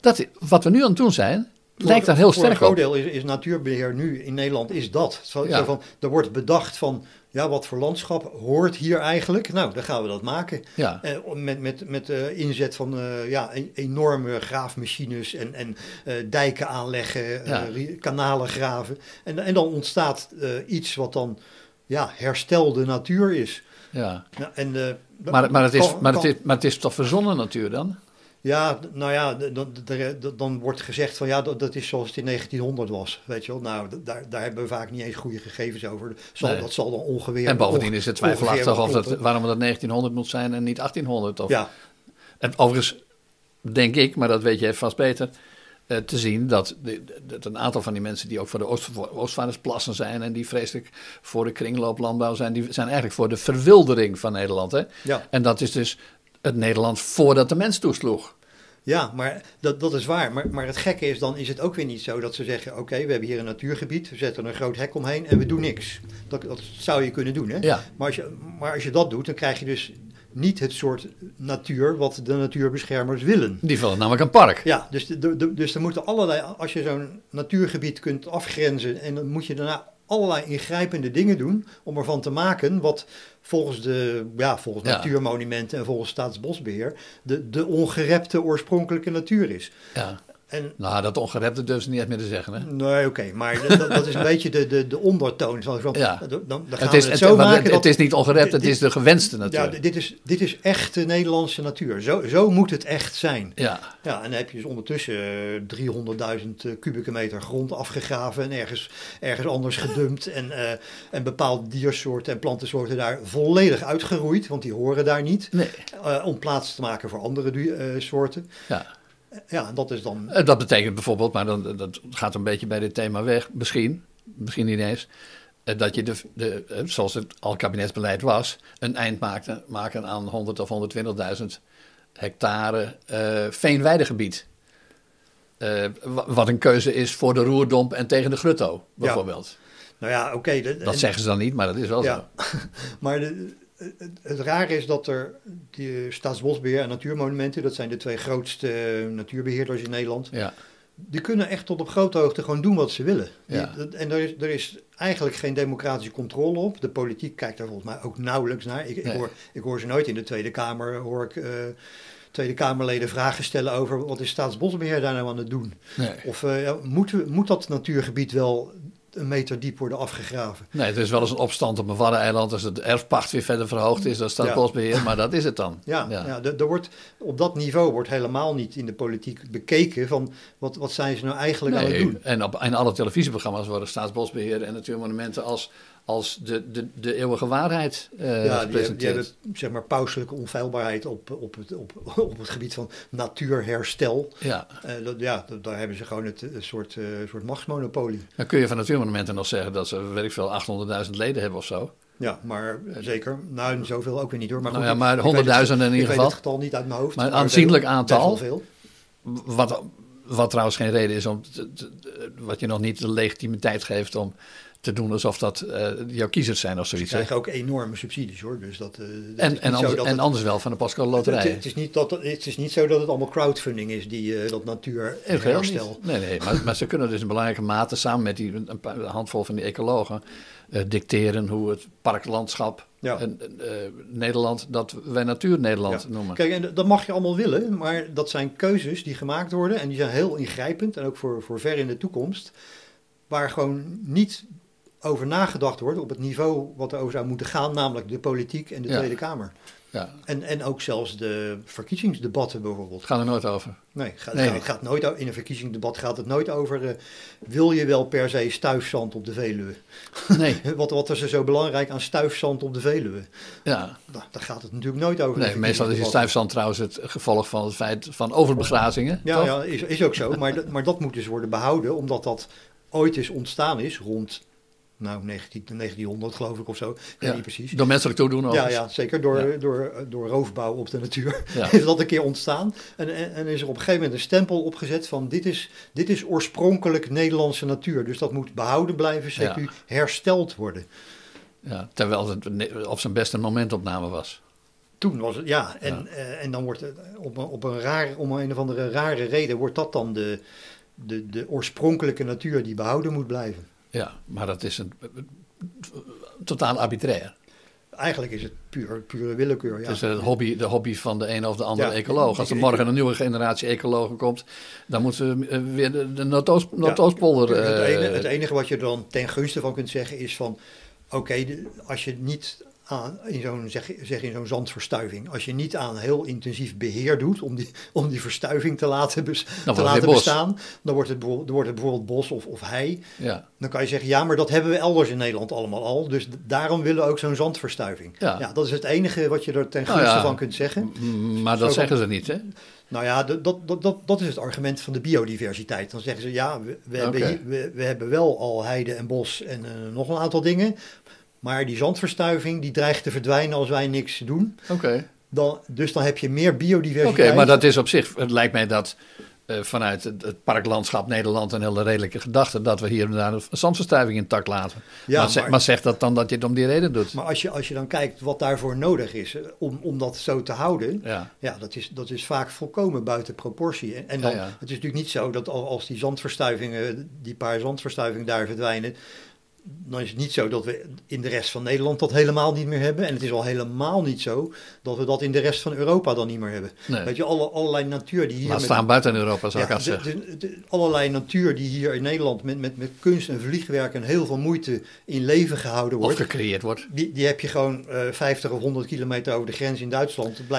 Dat, wat we nu aan het doen zijn, lijkt daar heel voor sterk een op. groot deel is, is natuurbeheer nu in Nederland is dat. Zo, Ja. zo van, er wordt bedacht van, ja, wat voor landschap hoort hier eigenlijk? Nou, dan gaan we dat maken. Ja, Eh, met met, met eh, inzet van eh, ja, e- enorme graafmachines en, en eh, dijken aanleggen, Ja. kanalen graven. En, en dan ontstaat iets wat dan ja, herstelde natuur is. ja. Nou, en, Maar, maar, het is, kan- maar, het is, maar het is toch verzonnen natuur dan? Ja, nou ja, dan wordt gezegd van ja, dat, is zoals het in 1900 was. Weet je wel, nou, daar, daar hebben we vaak niet eens goede gegevens over. Zal, Nee. Dat zal dan ongeveer. En bovendien is het twijfelachtig of dat, waarom dat 1900 moet zijn en niet 1800. Of, Ja, En overigens denk ik, maar dat weet jij vast beter, eh, te zien dat, een aantal van die mensen die ook voor de Oost, Oostvaardersplassen zijn en die vreselijk voor de kringlooplandbouw zijn, die zijn eigenlijk voor de verwildering van Nederland. Hè? ja. En dat is dus het Nederland voordat de mens toesloeg. Ja, maar dat, dat is waar. Maar, maar het gekke is, dan is het ook weer niet zo dat ze zeggen: Oké, we hebben hier een natuurgebied, we zetten een groot hek omheen en we doen niks. Dat, dat zou je kunnen doen, hè? Ja, Maar, als je, maar als je dat doet, dan krijg je dus niet het soort natuur wat de natuurbeschermers willen. die willen namelijk een park. Ja, dus, de, de- dus er moeten allerlei, als je zo'n natuurgebied kunt afgrenzen, en dan moet je daarna allerlei ingrijpende dingen doen om ervan te maken wat volgens de, ja, volgens Ja. natuurmonumenten en volgens staatsbosbeheer de, de ongerepte oorspronkelijke natuur is. Ja. En Nou, dat ongerepte durven ze niet echt meer te zeggen. Hè? nee, oké, maar dat, dat is een beetje de, de, de ondertoon. Van, van, Ja. dan, dan gaan Het we is, het het, zo maar maken het, dat- het is niet ongerept, het dit- is de gewenste ja, natuur. dit is, dit is echte Nederlandse natuur. Zo, zo moet het echt zijn. Ja, Ja, en dan heb je dus ondertussen eh, 300.000 eh, kubieke meter grond afgegraven en ergens, ergens anders gedumpt. En, eh, en bepaalde diersoorten en plantensoorten daar volledig uitgeroeid, want die horen daar niet. nee. eh, om plaats te maken voor andere eh, soorten. Ja. Ja, en dat is dan. Eh, Dat betekent bijvoorbeeld, maar dan, dat gaat een beetje bij dit thema weg, misschien, misschien niet eens, eh, dat je, de, de, eh, zoals het al kabinetsbeleid was, een eind maakte, maken aan 100 of 120.000 hectare eh veenweidegebied. Wa- wat een keuze is voor de roerdomp en tegen de grutto, bijvoorbeeld. Nou ja, oké. Dat en- zeggen ze dan niet, maar dat is wel Ja. zo. Maar de, het, het rare is dat er die Staatsbosbeheer en Natuurmonumenten, dat zijn de twee grootste natuurbeheerders in Nederland, Ja, die kunnen echt tot op grote hoogte gewoon doen wat ze willen. Ja. en er is, er is eigenlijk geen democratische controle op. De politiek kijkt daar volgens mij ook nauwelijks naar. Ik, ik, hoor, ik hoor ze nooit in de Tweede Kamer, hoor ik eh, Tweede Kamerleden vragen stellen over wat is Staatsbosbeheer daar nou aan het doen. nee. Of eh, ja, moet, we- moet dat natuurgebied wel een meter diep worden afgegraven? Nee, er is wel eens een opstand op een Waddeneiland als het erfpacht weer verder verhoogd is dan Staatsbosbeheer, maar dat is het dan. Ja, ja. er- er wordt, op dat niveau wordt helemaal niet in de politiek bekeken van wat, wat zijn ze nou eigenlijk aan het doen. en op, in alle televisieprogramma's worden Staatsbosbeheer en Natuurmonumenten als, als de, de, de eeuwige waarheid eh ja, die, hebben zeg maar pauselijke onfeilbaarheid op, op, het, op, op het gebied van natuurherstel. Ja, Eh, dat, ja, dat- daar hebben ze gewoon het, een soort, eh, soort machtsmonopolie. dan kun je van Natuurmonumenten nog zeggen dat ze, weet ik veel, 800.000 leden hebben of zo. Ja, maar zeker. Nou, zoveel ook weer niet hoor. Maar Nou goed, ja, maar ik weet honderdduizenden in ik ieder weet geval. het getal niet uit mijn hoofd. Maar een aanzienlijk aantal. veel. Wat, wat trouwens geen reden is om, te- te- wat je nog niet de legitimiteit geeft om te doen alsof dat eh, jouw kiezers zijn of Ze zoiets. hè. krijgen ook enorme subsidies hoor. Dus dat, eh, En, en, anders, dat en het- anders wel van de Het, loterij. het is niet dat, het is niet zo dat het allemaal crowdfunding is, die, eh, dat natuur herstel. Nee, nee, maar, maar ze kunnen dus in belangrijke mate samen met die, een, paar- een handvol van die ecologen dicteren hoe het parklandschap Ja. en, Nederland, dat wij Natuur Nederland Ja. noemen. Kijk, en dat mag je allemaal willen, maar dat zijn keuzes die gemaakt worden en die zijn heel ingrijpend en ook voor, voor ver in de toekomst, waar gewoon niet over nagedacht wordt op het niveau wat er over zou moeten gaan, namelijk de politiek en de Ja. Tweede Kamer. Ja, En, en ook zelfs de verkiezingsdebatten bijvoorbeeld. gaat er nooit over. Nee, gaat, Nee. gaat, gaat nooit, in een verkiezingsdebat gaat het nooit over, eh, wil je wel per se stuifzand op de Veluwe? Nee, Wat, wat is er zo belangrijk aan stuifzand op de Veluwe? ja. Nou, daar gaat het natuurlijk nooit over. Nee, meestal is stuifzand trouwens het gevolg van het feit van overbegrazingen. Ja, toch? ja is, is ook zo. Maar, dat- maar dat moet dus worden behouden, omdat dat ooit is ontstaan is, rond nou, 19, 1900 geloof ik of zo. Ja. niet precies. Door menselijk toedoen Ja, overigens. ja, zeker door, Ja. Door, door roofbouw op de natuur Ja. is dat een keer ontstaan. En, en, en is er op een gegeven moment een stempel opgezet van dit is, dit is oorspronkelijk Nederlandse natuur. Dus dat moet behouden blijven, Ja. CQ, hersteld worden. Ja, terwijl het op zijn best een momentopname was. Toen was het, ja, en, eh, en dan wordt het op een, op een raar, om een of andere rare reden, wordt dat dan de, de, de oorspronkelijke natuur die behouden moet blijven. Ja, maar dat is een, totaal arbitrair. Eigenlijk is het puur, pure willekeur. Ja. Het is het hobby, de hobby van de een of de andere Ja, ecoloog. Als er morgen een nieuwe generatie ecologen komt, dan moeten we eh, weer de, de het, eh, enige, het enige wat je dan ten gunste van kunt zeggen is van... Oké, als je niet aan, in zo'n zeg, zeg in zo'n zandverstuiving... als je niet aan heel intensief beheer doet om die, om die verstuiving te laten, bes- te laten bestaan... Dan wordt, het, bijvoorbeeld- dan wordt het bijvoorbeeld bos of, of hei. ja. Dan kan je zeggen, ja, maar dat hebben we elders in Nederland allemaal al. Dus daarom willen we ook zo'n zandverstuiving. Ja. dat is het enige wat je er ten Nou gunste ja. van kunt zeggen. Maar dat zeggen ze niet, hè? Nou ja, dat, dat, dat, dat, is het argument van de biodiversiteit. Dan zeggen ze, ja, we, we, hebben, we hebben wel al heide en bos en eh, nog een aantal dingen. Maar die zandverstuiving, die dreigt te verdwijnen als wij niks doen. Oké. Dan, dus dan heb je meer Oké, biodiversiteit. maar dat is op zich, het lijkt mij dat eh, vanuit het, het parklandschap Nederland een hele redelijke gedachte dat we hier en daar een zandverstuiving intact laten. Ja, maar, zeg, maar- maar zeg dat dan dat je het om die reden doet. Maar als je, als je dan kijkt wat daarvoor nodig is eh, om, om dat zo te houden... ja. Ja, dat is, dat is vaak volkomen buiten proportie. En, en dan, Ja, ja. het is natuurlijk niet zo dat al- als die zandverstuivingen, die paar zandverstuivingen daar verdwijnen, dan is het niet zo dat we in de rest van Nederland dat helemaal niet meer hebben. En het is al helemaal niet zo dat we dat in de rest van Europa dan niet meer hebben. Nee. Weet je, alle, allerlei natuur die hier... Laat met- staan buiten Europa, zou ik ja, de- zeggen. de- de- allerlei natuur die hier in Nederland met, met, met kunst en vliegwerk en heel veel moeite in leven gehouden Of wordt. gecreëerd wordt. Die, die heb je gewoon eh 50 of 100 kilometer over de grens in Duitsland. Dat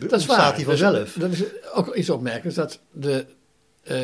is ontstaat waar. die Dus vanzelf. dat is ook iets opmerkelijks, dat de, eh,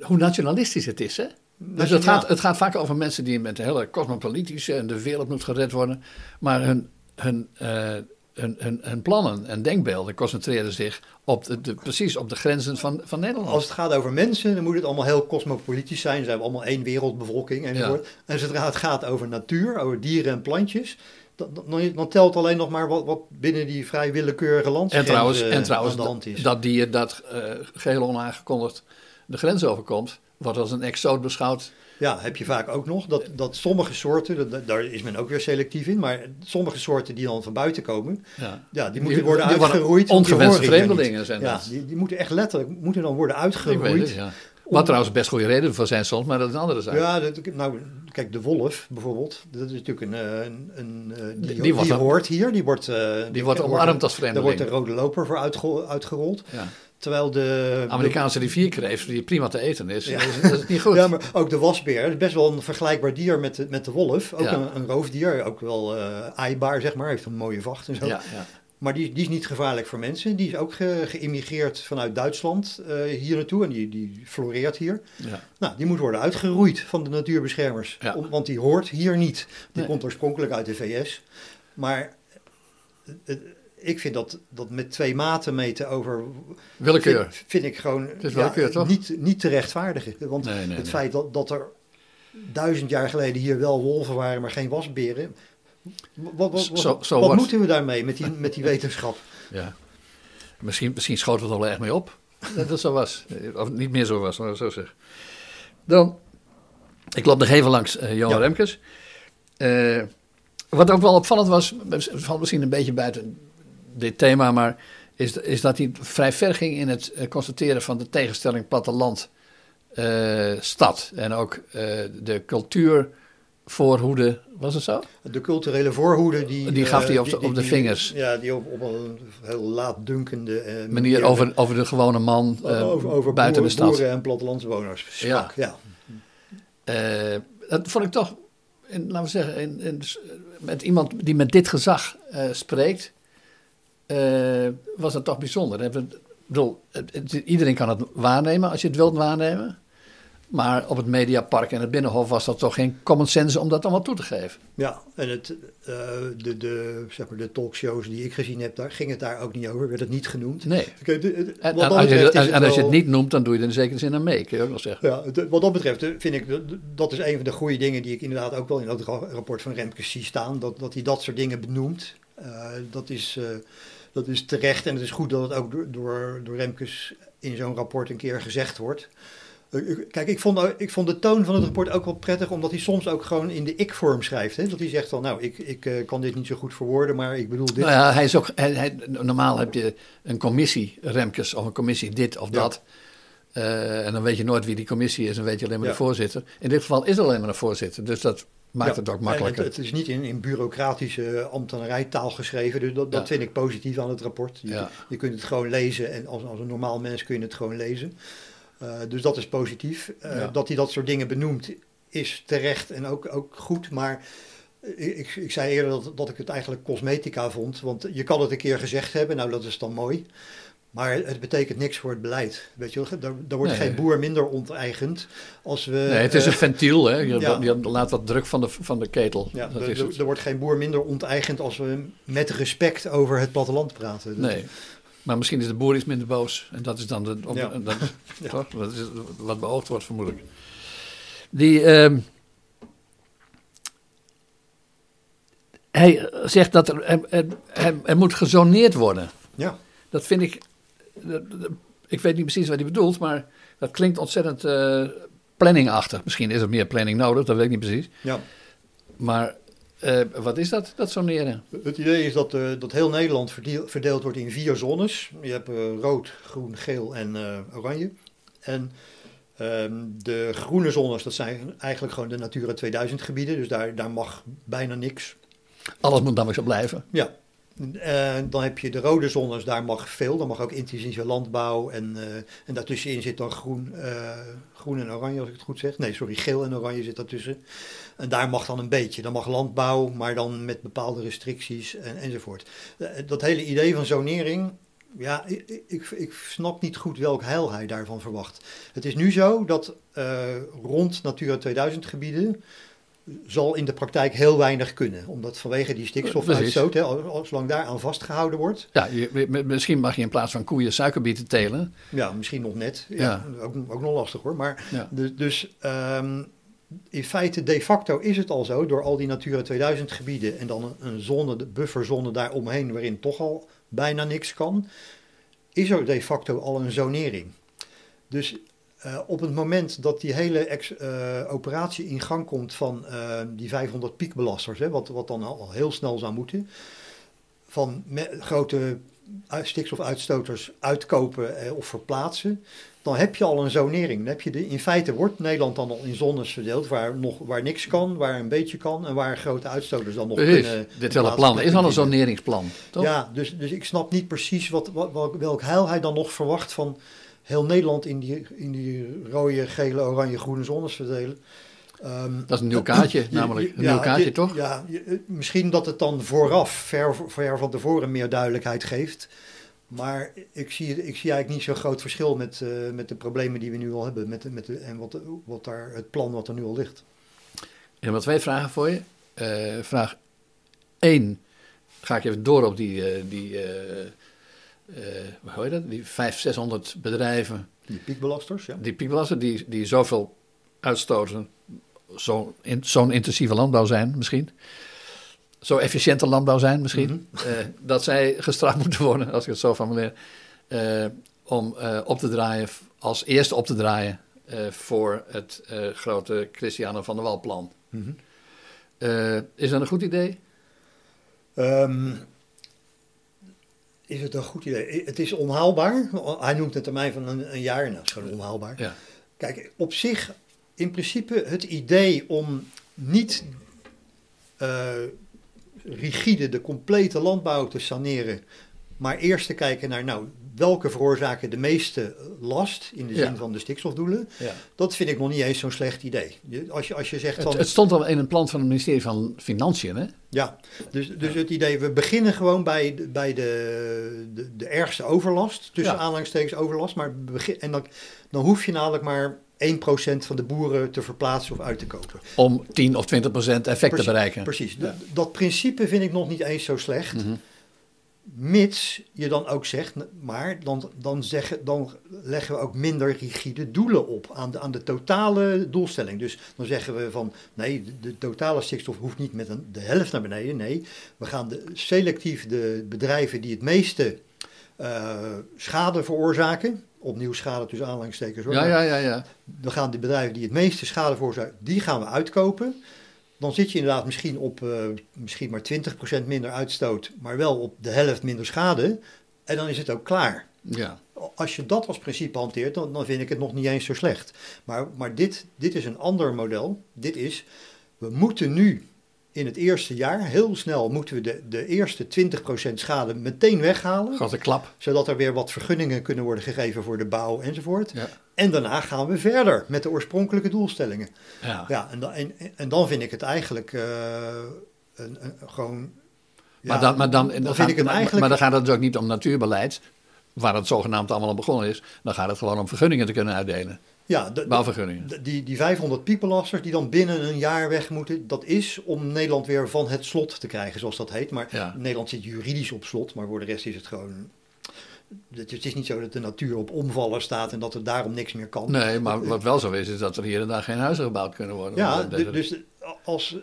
hoe nationalistisch het is, hè? Dus het gaat, het gaat vaak over mensen die met een hele cosmopolitische en de wereld moet gered worden. Maar hun, hun, eh, hun, hun, hun plannen en denkbeelden concentreren zich op de, de- precies op de grenzen van, van Nederland. Als het gaat over mensen, dan moet het allemaal heel cosmopolitisch zijn. Ze hebben allemaal één wereldbevolking enzovoort. En zodra het gaat over natuur, over dieren en plantjes, dan, dan, telt alleen nog maar wat, wat binnen die vrij willekeurige en landsgrenzen trouwens, eh, en trouwens aan de hand is. dat dier dat eh geheel onaangekondigd de grens overkomt, wordt als een exoot beschouwd Ja, heb je vaak ook nog. Dat, dat sommige soorten, dat, daar is men ook weer selectief in, maar sommige soorten die dan van buiten komen, ja, ja die moeten worden die uitgeroeid. Ongewenste vreemdelingen zijn ja, Die, die moeten echt letterlijk moeten dan worden uitgeroeid. ja. Wat trouwens best goede reden voor zijn soms, maar dat is een andere zaak. Ja, dat, nou, kijk, de wolf bijvoorbeeld, dat is natuurlijk een, eh, een, een eh, die, die, die hoort hier, die wordt, uh, die, wordt omarmd als vreemdeling. Daar wordt de rode loper voor uitgerold. Ja. Terwijl de... Amerikaanse rivierkreeft, die prima te eten is, ja. dat is niet goed. Ja, maar ook de wasbeer, is best wel een vergelijkbaar dier met de, met de wolf. Ook een, een, roofdier, ook wel uh, aaibaar, zeg maar. Heeft een mooie vacht en zo. Ja. Maar die, die is niet gevaarlijk voor mensen. Die is ook ge, geïmmigreerd vanuit Duitsland uh, hier naartoe. En die, die floreert hier. Ja. Nou, die moet worden uitgeroeid van de natuurbeschermers. Om, want die hoort hier niet. Die komt oorspronkelijk uit de VS. Maar... Uh, ik vind dat, dat met twee maten meten over. Willekeur. Vind, vind ik gewoon ja, Niet, niet te rechtvaardigen. Want het feit dat, dat er duizend jaar geleden hier wel wolven waren, maar geen wasberen. Wat, wat, wat, wat moeten we daarmee met die, met die wetenschap? Ja. Misschien, misschien schoten we het al erg mee op. Dat het zo was. Of niet meer zo was, maar zo zeg. Dan, ik loop nog even langs uh, Johan Remkes. Uh, wat ook wel opvallend was, valt misschien een beetje buiten dit thema, maar is, is dat hij vrij ver ging in het uh, constateren van de tegenstelling platteland-stad. en ook de cultuur voorhoede, was het zo? De culturele voorhoede die... Die gaf hij op, op de vingers. Ja, die op, op een heel laatdunkende uh, manier... manier over, over de gewone man uh, over, over buiten de stad. boeren en plattelandsbewoners sprak, ja. ja. Uh, dat vond ik toch, in, laten we zeggen, in, in, met iemand die met dit gezag spreekt, was dat toch bijzonder. Ik bedoel, iedereen kan het waarnemen als je het wilt waarnemen. Maar op het Mediapark en het Binnenhof was dat toch geen common sense om dat allemaal toe te geven. Ja, en het, uh, de, de, zeg maar de talkshows die ik gezien heb, daar ging het daar ook niet over, werd het niet genoemd. Nee. en, als je, en, als je het niet noemt, dan doe je er in zekere zin aan mee, kun je ook wel zeggen. Ja, wat dat betreft eh, vind ik, dat is een van de goede dingen die ik inderdaad ook wel in dat rapport van Remkes zie staan, dat, dat hij dat soort dingen benoemt. Uh, dat, is, uh, dat is terecht en het is goed dat het ook door, door, door Remkes in zo'n rapport een keer gezegd wordt. Eh, kijk, ik vond, ik vond de toon van het rapport ook wel prettig, omdat hij soms ook gewoon in de ik-vorm schrijft. Hè? Dat hij zegt van, nou, ik, ik uh, kan dit niet zo goed verwoorden, maar ik bedoel dit. Nou ja, hij is ook, hij, normaal heb je een commissie, Remkes, of een commissie dit of dat. Uh, en dan weet je nooit wie die commissie is en weet je alleen maar de voorzitter. In dit geval is er alleen maar een voorzitter, dus dat maakt het ook makkelijker. Het, het, is niet in, in bureaucratische ambtenarijtaal geschreven, dus dat, dat vind ik positief aan het rapport. Je, je, kunt het gewoon lezen en als, als een normaal mens kun je het gewoon lezen. Uh, dus dat is positief. Uh, Dat hij dat soort dingen benoemt is terecht en ook, ook goed. Maar ik, ik zei eerder dat, dat ik het eigenlijk cosmetica vond. Want je kan het een keer gezegd hebben, nou dat is dan mooi. Maar het betekent niks voor het beleid. Weet je, daar, daar wordt geen boer minder onteigend als we. Nee, het is een ventiel, hè? Je, ja. je, laat wat druk van de, van de ketel. Ja, dat is er wordt geen boer minder onteigend als we met respect over het platteland praten. Nee. Maar misschien is de boer iets minder boos. En dat is dan de, ja. dat, ja. toch? Dat is wat beoogd wordt, vermoedelijk. Die, uh, hij zegt dat er, er, er, er, moet gezoneerd worden. Ja. Dat vind ik. Ik weet niet precies wat hij bedoelt, maar dat klinkt ontzettend uh, planningachtig. Misschien is er meer planning nodig, dat weet ik niet precies. Ja. Maar uh, wat is dat, dat zoneren? Het idee is dat, uh, dat heel Nederland verdeel, verdeeld wordt in vier zones. Je hebt rood, groen, geel en oranje. En ehm, de groene zones, dat zijn eigenlijk gewoon de Natura 2000 gebieden. Dus daar, daar mag bijna niks. Alles moet dan zo blijven? Ja, en dan heb je de rode zones, daar mag veel. Dan mag ook intensieve landbouw. En, uh, en daartussenin zit dan groen, uh, groen en oranje, als ik het goed zeg. Nee, sorry, geel en oranje zit daartussen. En daar mag dan een beetje. Dan mag landbouw, maar dan met bepaalde restricties en, enzovoort. Eh, dat hele idee van zonering, ja, ik, ik, ik, snap niet goed welk heil hij daarvan verwacht. Het is nu zo dat uh, rond Natura 2000 gebieden zal in de praktijk heel weinig kunnen. Omdat vanwege die stikstofuitstoot, hè, zolang daar aan vastgehouden wordt. Ja, je, misschien mag je in plaats van koeien suikerbieten telen. Ja, misschien nog net. Ja, Ook, ook nog lastig hoor. Maar dus, dus um, in feite, de facto is het al zo, door al die Natura 2000 gebieden en dan een zone, de bufferzone daaromheen, waarin toch al bijna niks kan, is er de facto al een zonering. Dus Uh, op het moment dat die hele ex, uh, operatie in gang komt van uh, die 500 piekbelasters, hè, wat, wat dan al heel snel zou moeten, van grote stikstofuitstoters uitkopen of verplaatsen, dan heb je al een zonering. Dan heb je de, in feite wordt Nederland dan al in zones verdeeld waar, nog, waar niks kan, waar een beetje kan en waar grote uitstoters dan nog Precies. kunnen. Dit hele plan is al een zoneringsplan, toch? Ja, dus, dus ik snap niet precies wat, wat, welk heil hij dan nog verwacht van heel Nederland in die, in die rode, gele, oranje, groene zones verdelen. Um, dat is een nieuw kaartje, namelijk. Een ja, nieuw kaartje, je, toch? Ja, je, misschien dat het dan vooraf, ver, ver van tevoren, meer duidelijkheid geeft. Maar ik zie, ik zie eigenlijk niet zo'n groot verschil met, uh, met de problemen die we nu al hebben. Met, met de, en wat, wat daar, het plan wat er nu al ligt. Ik heb nog twee vragen voor je. Uh, vraag 1. Ga ik even door op die, uh, die hoe heet dat? Die 500, 600 bedrijven. Die piekbelasters, ja. Die piekbelasters die, die zoveel uitstoten. Zo'n in, zo intensieve landbouw zijn misschien zo efficiënte landbouw zijn misschien, mm -hmm. uh, dat zij gestraft moeten worden, als ik het zo formuleer, uh, om uh, op te draaien, als eerste op te draaien voor het grote Christiane van der Wal plan. Mm -hmm. is dat een goed idee? Um, is het een goed idee? Het is onhaalbaar. Hij noemt een termijn van een, een jaar, nou, dat is gewoon onhaalbaar. Ja. Kijk, op zich, in principe, het idee om niet rigide de complete landbouw te saneren. Maar eerst te kijken naar nou, welke veroorzaken de meeste last in de zin Ja. van de stikstofdoelen. Ja. Dat vind ik nog niet eens zo'n slecht idee. Als je, als je zegt Het, van. het stond al in een plan van het ministerie van Financiën, hè? Ja, dus, dus het idee, we beginnen gewoon bij, de- bij de, de, de ergste overlast, tussen aanhalingstekens overlast. Maar begin, en dan, dan hoef je namelijk maar 1% van de boeren te verplaatsen of uit te kopen. Om 10 of 20 procent effect Precies, te bereiken. Precies. Ja. Dat principe vind ik nog niet eens zo slecht. Mhm. Mits je dan ook zegt, maar dan, dan, zeggen, dan leggen we ook minder rigide doelen op aan de, aan de totale doelstelling. Dus dan zeggen we van nee, de, de totale stikstof hoeft niet met een, de helft naar beneden. Nee, we gaan de, selectief de bedrijven die het meeste eh, schade veroorzaken, opnieuw schade tussen aanhalingstekens hoor. Ja, ja, ja, ja. we gaan de bedrijven die het meeste schade veroorzaken, die gaan we uitkopen. Dan zit je inderdaad misschien op eh, misschien maar 20% minder uitstoot, maar wel op de helft minder schade. En dan is het ook klaar. ja. Als je dat als principe hanteert, dan, dan vind ik het nog niet eens zo slecht. Maar, maar dit, dit is een ander model. Dit is, we moeten nu in het eerste jaar, heel snel, moeten we de, de eerste 20% schade meteen weghalen. Grote klap. Zodat er weer wat vergunningen kunnen worden gegeven voor de bouw enzovoort. Ja. En daarna gaan we verder met de oorspronkelijke doelstellingen. Ja. Ja, en dan, en, en dan vind ik het eigenlijk eh, een, een, gewoon. Maar, ja, dan, maar, dan, dan dan vind gaat- ik het eigenlijk. maar dan gaat het dus ook niet om natuurbeleid, waar het zogenaamd allemaal aan begonnen is. Dan gaat het gewoon om vergunningen te kunnen uitdelen. ja, de- de- Bouwvergunningen. de- die, die 500 piepelasters die dan binnen een jaar weg moeten, dat is om Nederland weer van het slot te krijgen, zoals dat heet. Maar Ja. Nederland zit juridisch op slot, maar voor de rest is het gewoon. Het is niet zo dat de natuur op omvallen staat en dat er daarom niks meer kan. Nee, maar wat wel zo is, is dat er hier en daar geen huizen gebouwd kunnen worden. Ja, eh, du- dus als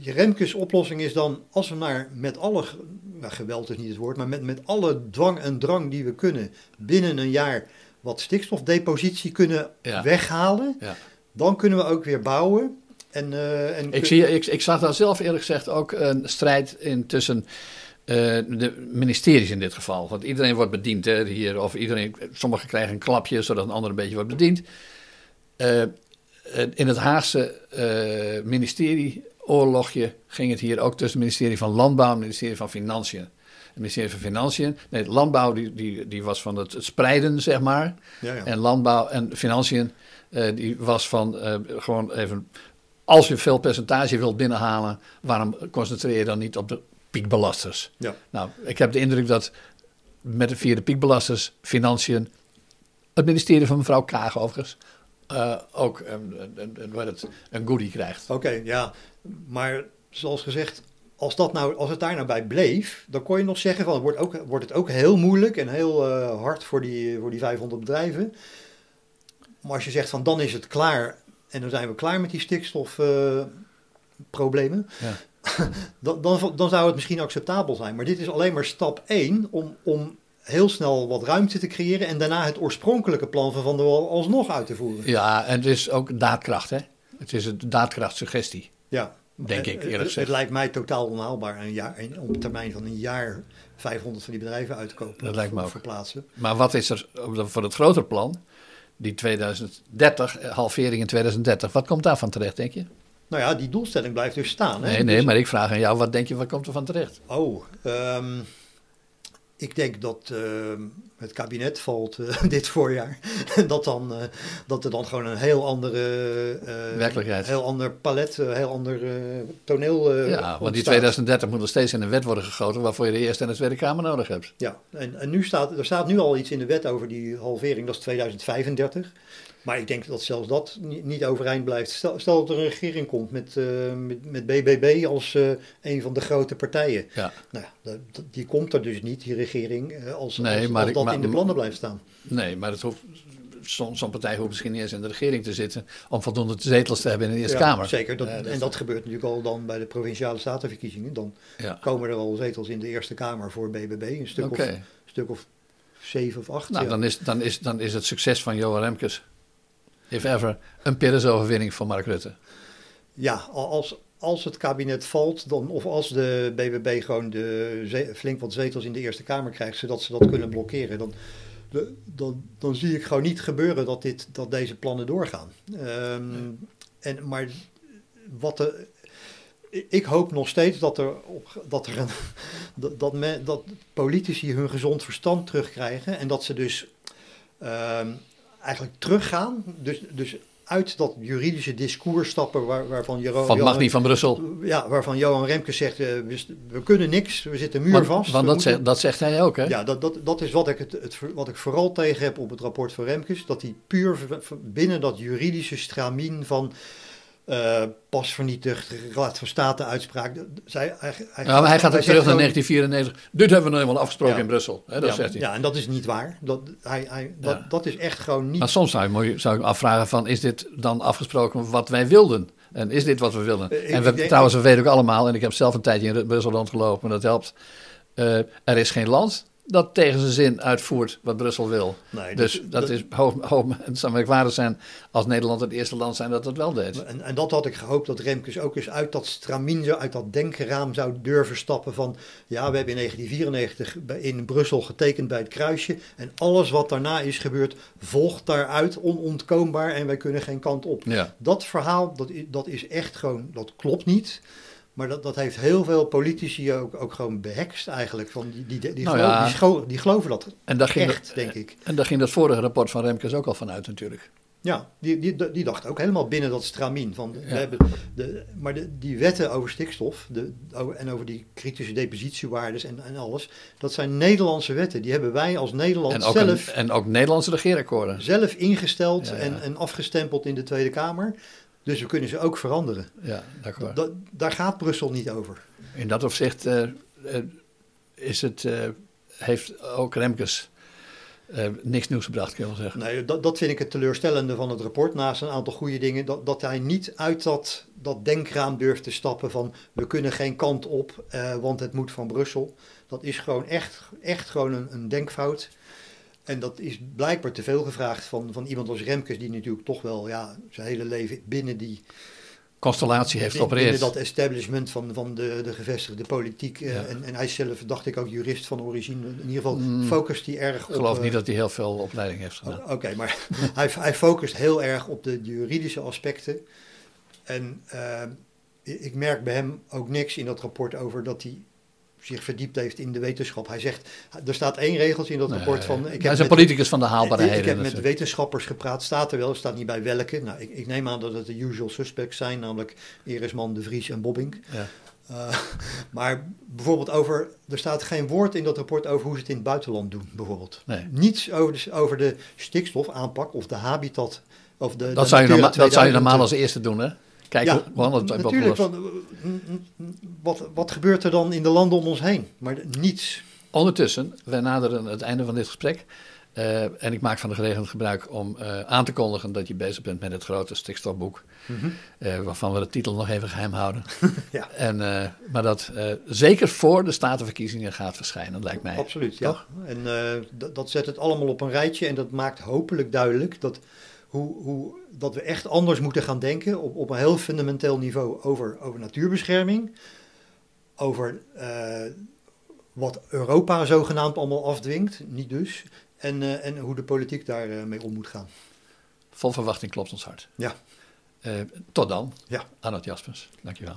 je Remkes oplossing is dan, als we maar met alle, nou, geweld is niet het woord, maar met, met alle dwang en drang die we kunnen binnen een jaar wat stikstofdepositie kunnen Ja. weghalen, Ja. dan kunnen we ook weer bouwen. En, eh, en Ik, zie, ik, ik zag daar zelf eerlijk gezegd ook een strijd in tussen eh, de ministeries in dit geval. Want iedereen wordt bediend hè, hier, of iedereen, sommigen krijgen een klapje zodat een ander een beetje wordt bediend. Eh, eh, in het Haagse eh, ministerie oorlogje ging het hier ook tussen het ministerie van Landbouw en het ministerie van Financiën. Het ministerie van Financiën, nee, landbouw die, die, die was van het spreiden, zeg maar. ja, ja. En landbouw en financiën, die was van gewoon even. Als je veel percentage wilt binnenhalen, waarom concentreer je dan niet op de piekbelasters? Ja. Nou, ik heb de indruk dat met de vierde piekbelasters, financiën, het ministerie van mevrouw Kaag overigens, eh, ook een, een, een, een goodie krijgt. Oké, ja. Maar zoals gezegd, als, dat nou, als het daar nou bij bleef, dan kon je nog zeggen van, het wordt, ook, wordt het ook heel moeilijk en heel eh, hard voor die, voor die 500 bedrijven. Maar als je zegt van, dan is het klaar en dan zijn we klaar met die stikstofproblemen, Ja. dan, dan, dan zou het misschien acceptabel zijn. Maar dit is alleen maar stap 1 om, om heel snel wat ruimte te creëren en daarna het oorspronkelijke plan van Van der Wal alsnog uit te voeren. Ja, en het is ook daadkracht, hè? Het is een daadkrachtsuggestie. Ja. Denk ik, eerlijk het, gezegd. het lijkt mij totaal onhaalbaar een jaar, een, op termijn van een jaar 500 van die bedrijven uitkopen. Dat lijkt me of ook. verplaatsen. Maar wat is er voor het grotere plan? Die 2030, eh, halvering in 2030. Wat komt daarvan terecht, denk je? Nou ja, die doelstelling blijft dus staan. Hè? Nee, nee, Dus- maar ik vraag aan jou, wat denk je, wat komt er van terecht? Oh, ehm, ik denk dat ehm, het kabinet valt eh, dit voorjaar. dat, dan, eh, dat er dan gewoon een heel andere... eh, Werkelijkheid. heel ander palet, een heel ander toneel ja, want die ontstaat. 2030 moet nog steeds in een wet worden gegoten waarvoor je de Eerste en de Tweede Kamer nodig hebt. Ja, en, en nu staat, er staat nu al iets in de wet over die halvering, dat is 2035. Maar ik denk dat zelfs dat niet, overeind blijft. Stel, stel dat er een regering komt met, eh, met, met BBB als eh, een van de grote partijen. Ja. Nou die komt er dus niet, die regering, eh, als, Nee, als, maar als dat maar- in de plannen blijft staan. Nee, maar het hoeft, zo'n partij hoeft misschien niet eens in de regering te zitten om voldoende zetels te hebben in de Eerste Ja, Kamer. Zeker, dat, Ja, dat- en dat gebeurt natuurlijk al dan bij de provinciale statenverkiezingen. Dan Ja. komen er al zetels in de Eerste Kamer voor BBB, een stuk, of, stuk of zeven of acht. Nou, dan is, dan, is, dan is het succes van Johan Remkes, if ever, een Pires-overwinning voor Mark Rutte. Ja, al- als, als het kabinet valt, dan, of als de BBB gewoon de, flink wat zetels in de Eerste Kamer krijgt, zodat ze dat kunnen blokkeren, dan, dan, dan zie ik gewoon niet gebeuren dat, dit, dat deze plannen doorgaan. Ehm, en, maar wat de, ik hoop nog steeds dat er, op, dat, er een, dat, men, dat politici hun gezond verstand terugkrijgen en dat ze dus ehm, eigenlijk teruggaan. Dus, dus uit dat juridische discours stappen waar, waarvan Jero- Van Johan- niet van Brussel. ja, waarvan Johan Remkes zegt, eh, we, we kunnen niks, we zitten Want, muurvast. want dat, moeten- zegt, dat zegt hij ook, hè? ja, dat, dat, dat is wat ik, het, het, wat ik vooral tegen heb op het rapport van Remkes. Dat hij puur binnen dat juridische stramien van eh, pas vernietigd, raad van state uitspraak. Zij, hij, hij, Ja, maar hij gaat ook terug naar gewoon- 1994. Dit hebben we nou eenmaal afgesproken Ja. in Brussel. Hè, dat ja, zegt hij. ja, en dat is niet waar. Dat, hij, hij, dat, Ja. dat is echt gewoon niet... Maar soms zou je, zou ik me afvragen van, is dit dan afgesproken wat wij wilden? En is dit wat we willen? Eh, en we, denk- trouwens, we weten ook allemaal, en ik heb zelf een tijdje in Brussel rondgelopen, dat helpt. eh, er is geen land dat tegen zijn zin uitvoert wat Brussel wil. Nee, dus dat, is hoog, hoog, het zou merkwaardig zijn als Nederland het eerste land zijn dat het wel deed. En, en dat had ik gehoopt dat Remkes ook eens uit dat stramien, uit dat denkraam zou durven stappen van... Ja, we hebben in 1994 bij- in Brussel getekend bij het kruisje. En alles wat daarna is gebeurd volgt daaruit onontkoombaar en wij kunnen geen kant op. Ja. Dat verhaal, dat dat is echt gewoon, dat klopt niet. Maar dat, dat heeft heel veel politici ook, ook gewoon behekst eigenlijk. Van die, die, die, Nou gelo- ja. die, scho- die geloven dat En daar, ging echt, dat, denk ik. en daar ging dat vorige rapport van Remkes ook al vanuit natuurlijk. Ja, die, die, die dacht ook helemaal binnen dat stramien. Van, we hebben de, maar de, die wetten over stikstof de, en over die kritische depositiewaardes en, en alles, dat zijn Nederlandse wetten. Die hebben wij als Nederland En een- zelf, en ook Nederlandse regeerakkoorden. zelf ingesteld ja. En, en afgestempeld in de Tweede Kamer. Dus we kunnen ze ook veranderen. Ja. Da- daar gaat Brussel niet over. In dat opzicht eh, eh, is het, eh, heeft ook Remkes niks nieuws gebracht, kun je wel zeggen. Nee, dat, dat vind ik het teleurstellende van het rapport. Naast een aantal goede dingen. Dat, dat hij niet uit dat, dat denkraam durft te stappen van we kunnen geen kant op, want het moet van Brussel. Dat is gewoon echt, echt gewoon een, een denkfout. En dat is blijkbaar te veel gevraagd van, van iemand als Remkes, die natuurlijk toch wel ja, zijn hele leven binnen die Constellatie heeft binnen geopereerd. dat establishment van, van de, de gevestigde politiek. eh, Ja. en, en hij zelf, dacht ik, ook jurist van origine. In ieder geval Mm. focust hij erg Ik op. geloof eh, niet dat hij heel veel opleiding heeft gedaan. O- Oké, maar hij, hij focust heel erg op de juridische aspecten. En eh, ik merk bij hem ook niks in dat rapport over dat hij zich verdiept heeft in de wetenschap. Hij zegt, er staat één regeltje in dat Nee, rapport van... Ik hij heb is een politicus van de ik, haalbaarheden. ik heb met wetenschappers gepraat, staat er wel, staat niet bij welke. Nou, ik, ik neem aan dat het de usual suspects zijn, namelijk Erisman, De Vries en Bobbing. Ja. Eh, maar bijvoorbeeld over, er staat geen woord in dat rapport over hoe ze het in het buitenland doen, bijvoorbeeld. Nee. Niets over de, over de stikstofaanpak of de habitat. Of de, Dat, de zou norma- dat zou je 2000. normaal als eerste doen, hè? Kijken Ja, hoe anders het natuurlijk. Want, eh, wat, wat gebeurt er dan in de landen om ons heen? Maar niets. Ondertussen, wij naderen het einde van dit gesprek. Eh, en ik maak van de gelegenheid gebruik om eh, aan te kondigen dat je bezig bent met het grote stikstofboek. Mhm. waarvan we de titel nog even geheim houden. Ja. En, maar dat zeker voor de statenverkiezingen gaat verschijnen, lijkt mij. Absoluut, Toch? ja. En dat zet het allemaal op een rijtje en dat maakt hopelijk duidelijk dat, hoe, hoe, dat we echt anders moeten gaan denken op, op een heel fundamenteel niveau over, over natuurbescherming, over eh, wat Europa zogenaamd allemaal afdwingt, niet dus, en, eh, en hoe de politiek daarmee mee om moet gaan. Vol verwachting klopt ons hart. Ja. Eh, tot dan. Ja. Arnold Jaspers, dankjewel.